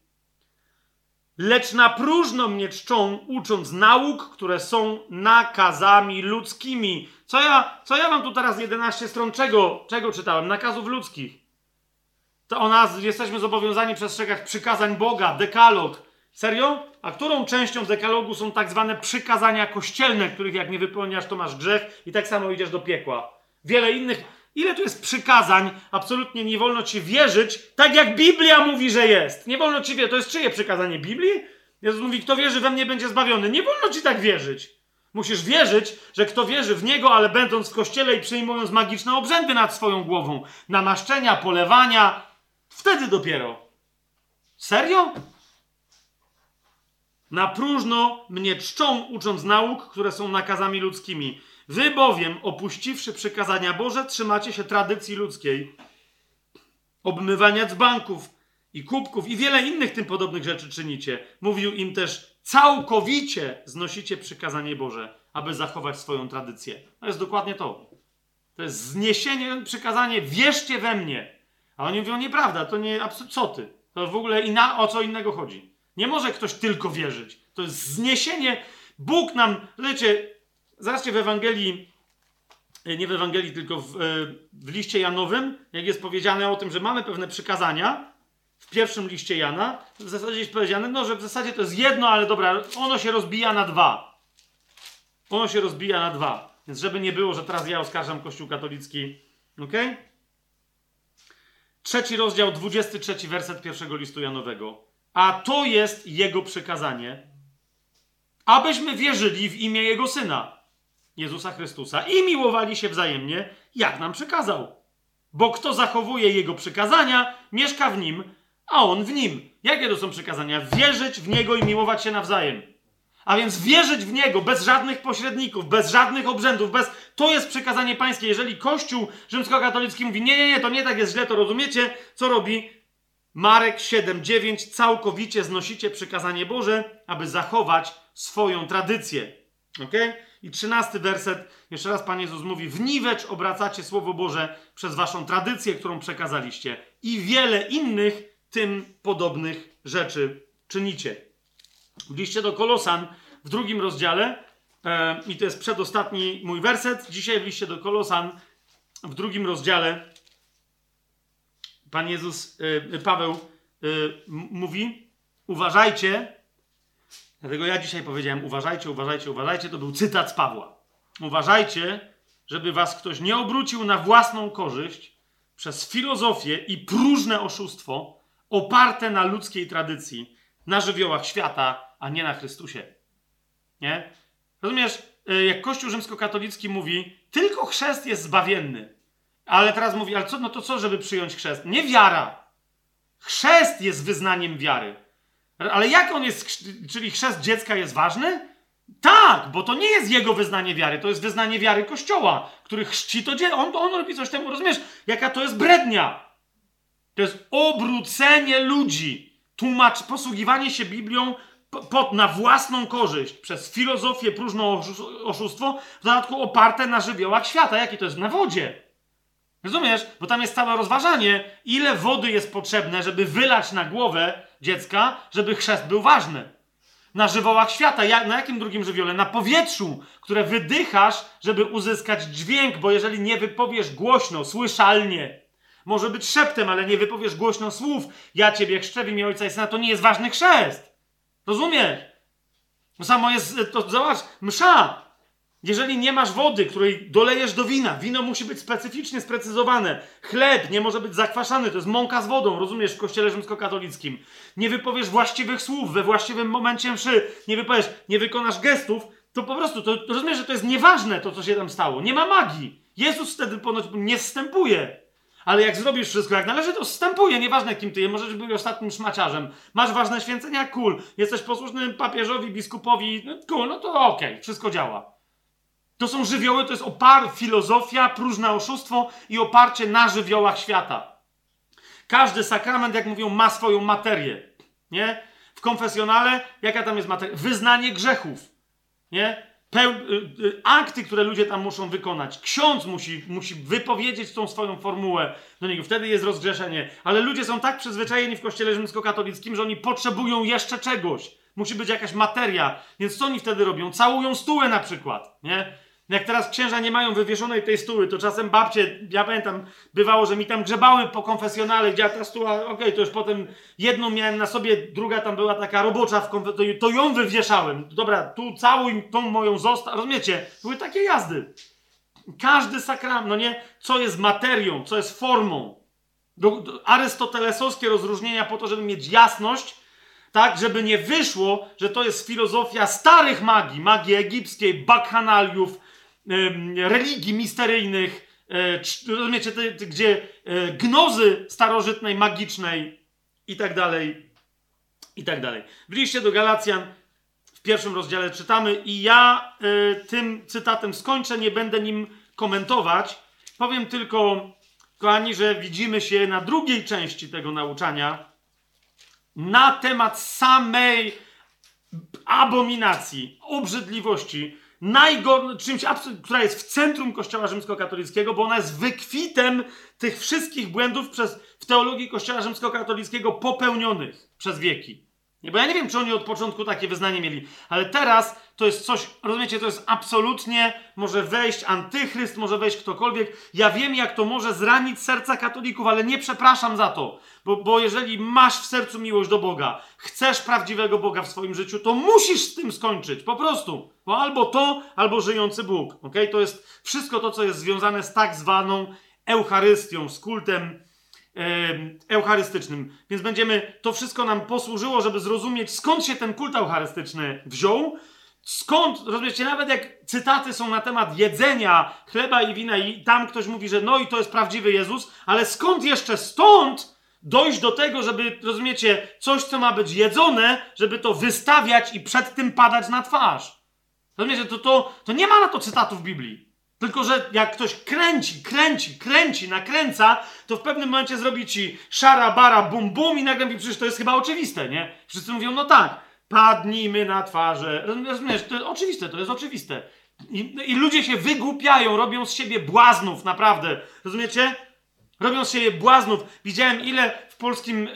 Lecz na próżno mnie czczą, ucząc nauk, które są nakazami ludzkimi. Co ja, co ja mam tu teraz 11 stron? Czego, czego czytałem? Nakazów ludzkich. To o nas jesteśmy zobowiązani przestrzegać przykazań Boga, dekalog. Serio? A którą częścią dekalogu są tak zwane przykazania kościelne, których jak nie wypełniasz, to masz grzech i tak samo idziesz do piekła. Wiele innych Ile tu jest przykazań? Absolutnie nie wolno ci wierzyć, tak jak Biblia mówi, że jest. Nie wolno ci wierzyć. To jest czyje przykazanie? Biblii? Jezus mówi, kto wierzy we mnie będzie zbawiony. Nie wolno ci tak wierzyć. Musisz wierzyć, że kto wierzy w Niego, ale będąc w kościele i przyjmując magiczne obrzędy nad swoją głową, namaszczenia, polewania, wtedy dopiero. Serio? Na próżno mnie czczą, ucząc nauk, które są nakazami ludzkimi. Wy bowiem, opuściwszy przykazania Boże, trzymacie się tradycji ludzkiej, obmywania dzbanków i kubków i wiele innych tym podobnych rzeczy czynicie. Mówił im też, całkowicie znosicie przykazanie Boże, aby zachować swoją tradycję. To jest dokładnie to. To jest zniesienie, przykazanie, wierzcie we mnie. A oni mówią, nieprawda, to nie, co ty? To w ogóle na o co innego chodzi. Nie może ktoś tylko wierzyć. To jest zniesienie. Bóg nam, wiecie, Zobaczcie w Ewangelii, e, nie w Ewangelii, tylko w, e, w liście Janowym, jak jest powiedziane o tym, że mamy pewne przykazania, w pierwszym liście Jana, w zasadzie jest powiedziane, no, że w zasadzie to jest jedno, ale dobra, ono się rozbija na dwa. Ono się rozbija na dwa. Więc żeby nie było, że teraz ja oskarżam Kościół katolicki. Ok? Trzeci rozdział, 23 werset pierwszego listu Janowego. A to jest jego przekazanie, abyśmy wierzyli w imię jego syna, Jezusa Chrystusa, i miłowali się wzajemnie, jak nam przekazał. Bo kto zachowuje jego przykazania, mieszka w nim, a on w nim. Jakie to są przykazania? Wierzyć w niego i miłować się nawzajem. A więc wierzyć w Niego bez żadnych pośredników, bez żadnych obrzędów, bez... To jest przekazanie pańskie. Jeżeli Kościół rzymskokatolicki mówi, nie, nie, nie, to nie tak jest źle, to rozumiecie, co robi? Marek 7:9 całkowicie znosicie przykazanie Boże, aby zachować swoją tradycję. Ok? I trzynasty werset, jeszcze raz Pan Jezus mówi: W niwecz obracacie Słowo Boże przez waszą tradycję, którą przekazaliście, i wiele innych tym podobnych rzeczy czynicie. W liście do Kolosan w drugim rozdziale, e, i to jest przedostatni mój werset, dzisiaj w liście do Kolosan w drugim rozdziale Pan Jezus, e, Paweł e, mówi, uważajcie, dlatego ja dzisiaj powiedziałem uważajcie, uważajcie, uważajcie, to był cytat z Pawła. Uważajcie, żeby was ktoś nie obrócił na własną korzyść przez filozofię i próżne oszustwo oparte na ludzkiej tradycji, na żywiołach świata, a nie na Chrystusie. Nie? Rozumiesz, y, jak Kościół rzymskokatolicki mówi, tylko chrzest jest zbawienny. Ale teraz mówi, ale co, no to co, żeby przyjąć chrzest? Nie wiara. Chrzest jest wyznaniem wiary. Ale jak on jest, czyli chrzest dziecka jest ważny? Tak, bo to nie jest jego wyznanie wiary, to jest wyznanie wiary Kościoła, który chrzci to dziecko. On, on robi coś temu, rozumiesz? Jaka to jest brednia? To jest obrócenie ludzi tłumacz, posługiwanie się Biblią pod, na własną korzyść przez filozofię, próżne oszustwo, w dodatku oparte na żywiołach świata. Jakie to jest? Na wodzie. Rozumiesz? Bo tam jest całe rozważanie, ile wody jest potrzebne, żeby wylać na głowę dziecka, żeby chrzest był ważny. Na żywiołach świata. Ja, na jakim drugim żywiole? Na powietrzu, które wydychasz, żeby uzyskać dźwięk, bo jeżeli nie wypowiesz głośno, słyszalnie, może być szeptem, ale nie wypowiesz głośno słów. Ja ciebie chrzczę w imię Ojca i Syna. To nie jest ważny chrzest. Rozumiesz? To samo jest, to zobacz, msza. Jeżeli nie masz wody, której dolejesz do wina, wino musi być specyficznie sprecyzowane. Chleb nie może być zakwaszany, to jest mąka z wodą, rozumiesz, w kościele rzymskokatolickim. Nie wypowiesz właściwych słów we właściwym momencie mszy, nie wypowiesz, nie wykonasz gestów, to po prostu, to, rozumiesz, że to jest nieważne to, co się tam stało. Nie ma magii. Jezus wtedy ponoć nie wstępuje. Ale jak zrobisz wszystko jak należy, to wstępuje, nieważne kim ty jest, możesz być ostatnim szmaciarzem. Masz ważne święcenia, cool. Jesteś posłuszny papieżowi, biskupowi, no cool, no to okej, okay, wszystko działa. To są żywioły, to jest opar, filozofia, próżne oszustwo i oparcie na żywiołach świata. Każdy sakrament, jak mówią, ma swoją materię. Nie? W konfesjonale, jaka tam jest materia? Wyznanie grzechów. Nie? y, y, akty, które ludzie tam muszą wykonać. Ksiądz musi, musi wypowiedzieć tą swoją formułę do niego. Wtedy jest rozgrzeszenie. Ale ludzie są tak przyzwyczajeni w kościele rzymskokatolickim, że oni potrzebują jeszcze czegoś. Musi być jakaś materia. Więc co oni wtedy robią? Całują stułę na przykład, nie? Jak teraz księża nie mają wywieszonej tej stuły, to czasem babcie, ja pamiętam, bywało, że mi tam grzebały po konfesjonale, gdzie ta stuła, okej, okay, to już potem jedną miałem na sobie, druga tam była taka robocza, w konfe- to, ją wywieszałem. Dobra, tu całą tą moją został, rozumiecie? Były takie jazdy. Każdy sakrament, no nie, co jest materią, co jest formą. Do, do, arystotelesowskie rozróżnienia po to, żeby mieć jasność, tak, żeby nie wyszło, że to jest filozofia starych magii, magii egipskiej, bakhanaliów, religii misteryjnych, e, rozumiecie, gdzie e, gnozy starożytnej, magicznej i tak dalej, i tak dalej. W liście do Galacjan w pierwszym rozdziale czytamy i ja e, tym cytatem skończę, nie będę nim komentować. Powiem tylko, kochani, że widzimy się na drugiej części tego nauczania na temat samej abominacji, obrzydliwości, najgor... czymś, która jest w centrum Kościoła rzymskokatolickiego, bo ona jest wykwitem tych wszystkich błędów przez, w teologii Kościoła rzymskokatolickiego popełnionych przez wieki. Bo ja nie wiem, czy oni od początku takie wyznanie mieli, ale teraz to jest coś, rozumiecie, to jest absolutnie, może wejść antychryst, może wejść ktokolwiek. Ja wiem, jak to może zranić serca katolików, ale nie przepraszam za to, bo, bo jeżeli masz w sercu miłość do Boga, chcesz prawdziwego Boga w swoim życiu, to musisz z tym skończyć, po prostu. Bo albo to, albo żyjący Bóg, ok? To jest wszystko to, co jest związane z tak zwaną Eucharystią, z kultem eucharystycznym. Więc będziemy, to wszystko nam posłużyło, żeby zrozumieć, skąd się ten kult eucharystyczny wziął, skąd, rozumiecie, nawet jak cytaty są na temat jedzenia chleba i wina i tam ktoś mówi, że no i to jest prawdziwy Jezus, ale skąd jeszcze stąd dojść do tego, żeby, rozumiecie, coś, co ma być jedzone, żeby to wystawiać i przed tym padać na twarz. Rozumiecie, to, to, to nie ma na to cytatów Biblii. Tylko, że jak ktoś kręci, kręci, kręci, nakręca, to w pewnym momencie zrobi ci szara, bara, bum, bum i nagle mówi, przecież to jest chyba oczywiste, nie? Wszyscy mówią, no tak, padnijmy na twarze. Rozumiesz, to jest oczywiste, to jest oczywiste. I, I, ludzie się wygłupiają, robią z siebie błaznów, naprawdę. Rozumiecie? Robią z siebie błaznów. Widziałem ile w polskim...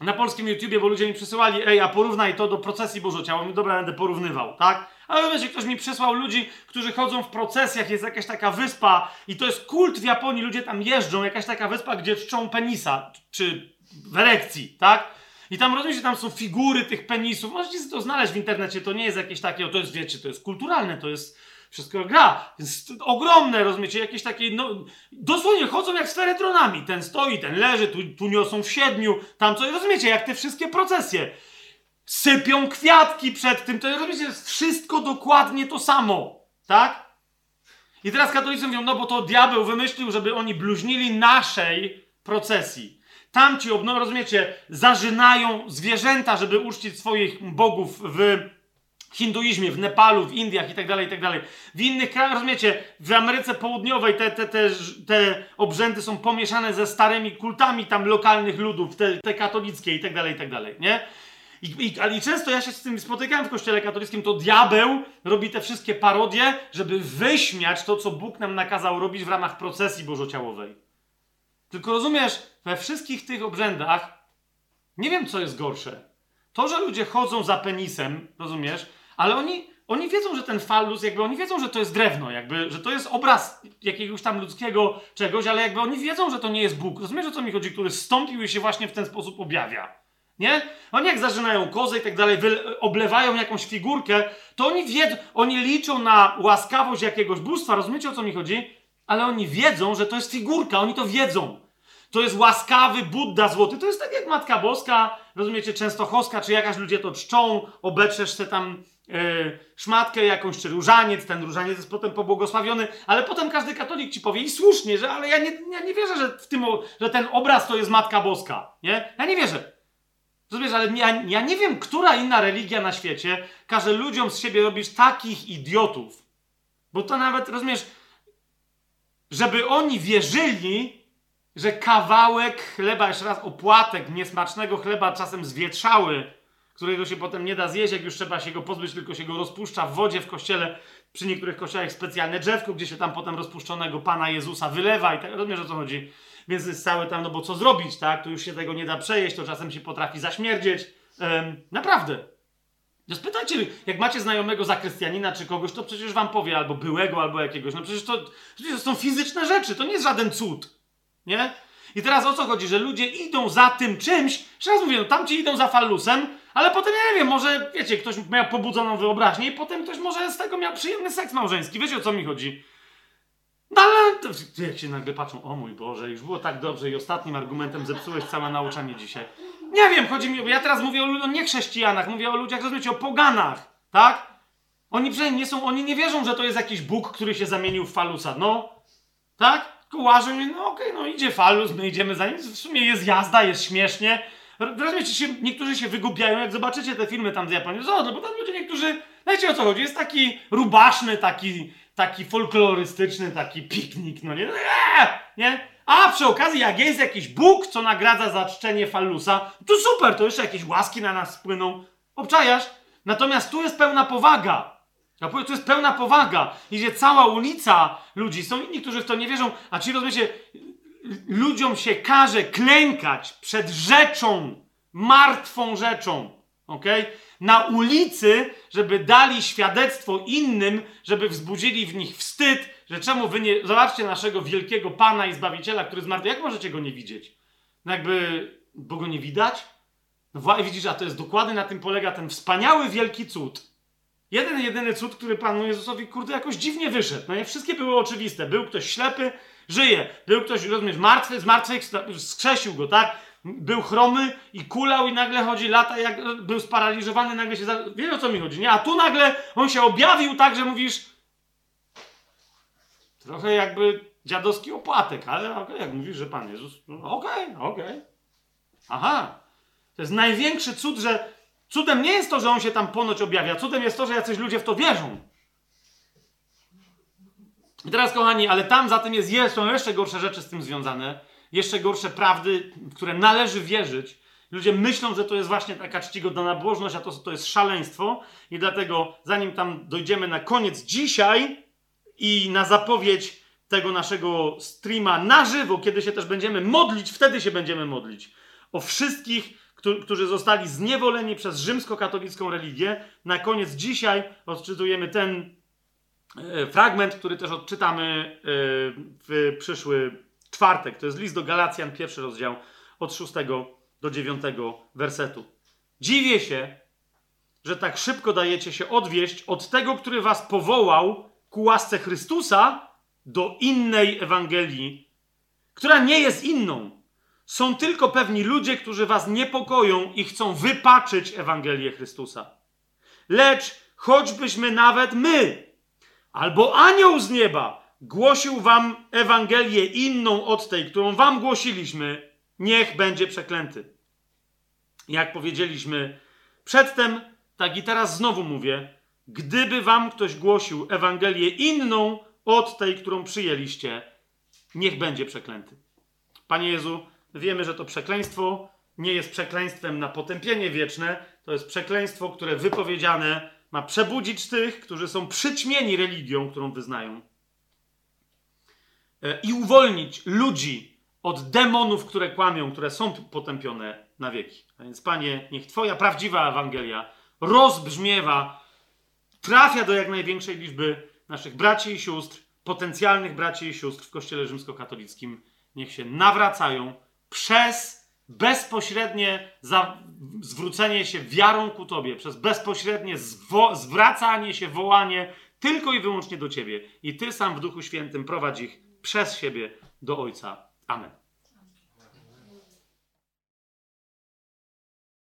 na polskim YouTubie, bo ludzie mi przysyłali, ej, a porównaj to do procesji Bożociała. Mówię, dobra, będę porównywał, tak? Ale wiecie, ktoś mi przysłał ludzi, którzy chodzą w procesjach, jest jakaś taka wyspa i to jest kult w Japonii, ludzie tam jeżdżą, jakaś taka wyspa, gdzie czczą penisa, czy w erekcji, tak? I tam rozumiecie, tam są figury tych penisów, możecie to znaleźć w internecie, to nie jest jakieś takie, to jest, wiecie, to jest kulturalne, to jest wszystko gra, jest ogromne, rozumiecie, jakieś takie, no, dosłownie chodzą jak z feretronami, ten stoi, ten leży, tu, tu niosą w siedmiu, tam coś, rozumiecie, jak te wszystkie procesje sypią kwiatki przed tym. To rozumiecie, jest wszystko dokładnie to samo. Tak? I teraz katolicy mówią, no bo to diabeł wymyślił, żeby oni bluźnili naszej procesji. Tamci, no rozumiecie, zażynają zwierzęta, żeby uczcić swoich bogów w hinduizmie, w Nepalu, w Indiach itd., tak itd. Tak w innych krajach, rozumiecie, w Ameryce Południowej te, te, te, te obrzędy są pomieszane ze starymi kultami tam lokalnych ludów, te, te katolickie itd., itd., nie? I, i, ale często ja się z tym spotykałem w kościele katolickim, to diabeł robi te wszystkie parodie, żeby wyśmiać to, co Bóg nam nakazał robić w ramach procesji bożociałowej. Tylko rozumiesz, we wszystkich tych obrzędach nie wiem, co jest gorsze. To, że ludzie chodzą za penisem, rozumiesz, ale oni, oni wiedzą, że ten fallus, jakby oni wiedzą, że to jest drewno, jakby, że to jest obraz jakiegoś tam ludzkiego czegoś, ale jakby oni wiedzą, że to nie jest Bóg. Rozumiesz, o co mi chodzi, który stąpił i się właśnie w ten sposób objawia. Nie? Oni jak zażynają kozę i tak dalej, oblewają jakąś figurkę, to oni wiedzą, oni liczą na łaskawość jakiegoś bóstwa, rozumiecie o co mi chodzi? Ale oni wiedzą, że to jest figurka, oni to wiedzą. To jest łaskawy Buddha złoty. To jest tak jak Matka Boska, rozumiecie, Częstochowska, czy jakaś ludzie to czczą, obeczesz se tam yy, szmatkę jakąś, czy różaniec, ten różaniec jest potem pobłogosławiony, ale potem każdy katolik ci powie i słusznie, że ale ja nie, ja nie wierzę, że, w tym, że ten obraz to jest Matka Boska, nie? Ja nie wierzę. Rozumiesz, ale ja, ja nie wiem, która inna religia na świecie każe ludziom z siebie robić takich idiotów. Bo to nawet, rozumiesz, żeby oni wierzyli, że kawałek chleba, jeszcze raz opłatek niesmacznego chleba, czasem zwietrzały, którego się potem nie da zjeść, jak już trzeba się go pozbyć, tylko się go rozpuszcza w wodzie w kościele. Przy niektórych kościołach specjalne drzewko, gdzie się tam potem rozpuszczonego Pana Jezusa wylewa i tak. Rozumiesz o co chodzi? więc jest cały tam, no bo co zrobić, tak? To już się tego nie da przejeść, to czasem się potrafi zaśmierdzieć. Um, naprawdę. No spytajcie, jak macie znajomego zakrystianina czy kogoś, to przecież wam powie albo byłego, albo jakiegoś. No przecież to, przecież to są fizyczne rzeczy, to nie jest żaden cud. Nie? I teraz o co chodzi? Że ludzie idą za tym czymś, jeszcze raz mówię, no tamci idą za fallusem, ale potem nie wiem, może, wiecie, ktoś miał pobudzoną wyobraźnię i potem ktoś może z tego miał przyjemny seks małżeński. Wiecie o co mi chodzi? No ale jak się nagle patrzą, o mój Boże, już było tak dobrze i ostatnim argumentem zepsułeś całe nauczanie dzisiaj. Nie wiem, chodzi mi ja teraz mówię o, o nie chrześcijanach, mówię o ludziach, rozumiecie, o poganach, tak? Oni przynajmniej nie są, oni nie wierzą, że to jest jakiś Bóg, który się zamienił w falusa, no. Tak? Łażą i no okej, okay, no idzie falus, my idziemy za nim, w sumie jest jazda, jest śmiesznie. Rozumiecie, się, niektórzy się wygubiają, jak zobaczycie te filmy tam z Japonii, no, no bo tam ludzie niektórzy, wiecie o co chodzi, jest taki rubaszny, taki taki folklorystyczny, taki piknik, no nie? Eee, nie? A przy okazji, jak jest jakiś Bóg, co nagradza za czczenie fallusa, to super, to jeszcze jakieś łaski na nas spłyną. Obczajasz? Natomiast tu jest pełna powaga. Ja powiem, tu jest pełna powaga. Idzie cała ulica ludzi. Są inni, którzy w to nie wierzą. A ci rozumiecie, ludziom się każe klękać przed rzeczą, martwą rzeczą. okej? Na ulicy, żeby dali świadectwo innym, żeby wzbudzili w nich wstyd, że czemu wy nie... Zobaczcie naszego wielkiego Pana i Zbawiciela, który zmarł. Jak możecie go nie widzieć? No jakby... Bo go nie widać? No właśnie, widzisz, a to jest dokładnie na tym polega ten wspaniały, wielki cud. Jeden, jedyny cud, który Panu Jezusowi, kurde, jakoś dziwnie wyszedł. No nie wszystkie były oczywiste. Był ktoś ślepy, żyje. Był ktoś, rozumiesz, martwy, zmartwychwstał, skrzesił go, tak? Był chromy i kulał i nagle chodzi lata, jak był sparaliżowany, nagle się... Za... Wiesz o co mi chodzi, nie? A tu nagle on się objawił tak, że mówisz... Trochę jakby dziadowski opłatek, ale okay, jak mówisz, że Pan Jezus... No, okej, okay, okej. Okay. Aha. To jest największy cud, że cudem nie jest to, że on się tam ponoć objawia. Cudem jest to, że jacyś ludzie w to wierzą. I teraz, kochani, ale tam za tym jest, są jeszcze gorsze rzeczy z tym związane. Jeszcze gorsze prawdy, w które należy wierzyć. Ludzie myślą, że to jest właśnie taka czcigodna nabożność, a to, to jest szaleństwo. I dlatego, zanim tam dojdziemy na koniec dzisiaj i na zapowiedź tego naszego streama na żywo, kiedy się też będziemy modlić, wtedy się będziemy modlić o wszystkich, którzy zostali zniewoleni przez rzymskokatolicką religię. Na koniec dzisiaj odczytujemy ten fragment, który też odczytamy e, w przyszły czwartek. To jest list do Galacjan, pierwszy rozdział, od 6 do 9 wersetu. Dziwię się, że tak szybko dajecie się odwieść od tego, który was powołał ku łasce Chrystusa do innej Ewangelii, która nie jest inną. Są tylko pewni ludzie, którzy was niepokoją i chcą wypaczyć Ewangelię Chrystusa. Lecz choćbyśmy nawet my, albo anioł z nieba, głosił wam Ewangelię inną od tej, którą wam głosiliśmy, niech będzie przeklęty. Jak powiedzieliśmy przedtem, tak i teraz znowu mówię, gdyby wam ktoś głosił Ewangelię inną od tej, którą przyjęliście, niech będzie przeklęty. Panie Jezu, wiemy, że to przekleństwo nie jest przekleństwem na potępienie wieczne, to jest przekleństwo, które wypowiedziane ma przebudzić tych, którzy są przyćmieni religią, którą wyznają. E, I uwolnić ludzi od demonów, które kłamią, które są potępione na wieki. A więc, Panie, niech Twoja prawdziwa Ewangelia rozbrzmiewa, trafia do jak największej liczby naszych braci i sióstr, potencjalnych braci i sióstr w Kościele Rzymskokatolickim. Niech się nawracają przez bezpośrednie zwrócenie się wiarą ku Tobie, przez bezpośrednie zwracanie się, wołanie tylko i wyłącznie do Ciebie. I Ty sam w Duchu Świętym prowadź ich przez siebie do Ojca. Amen.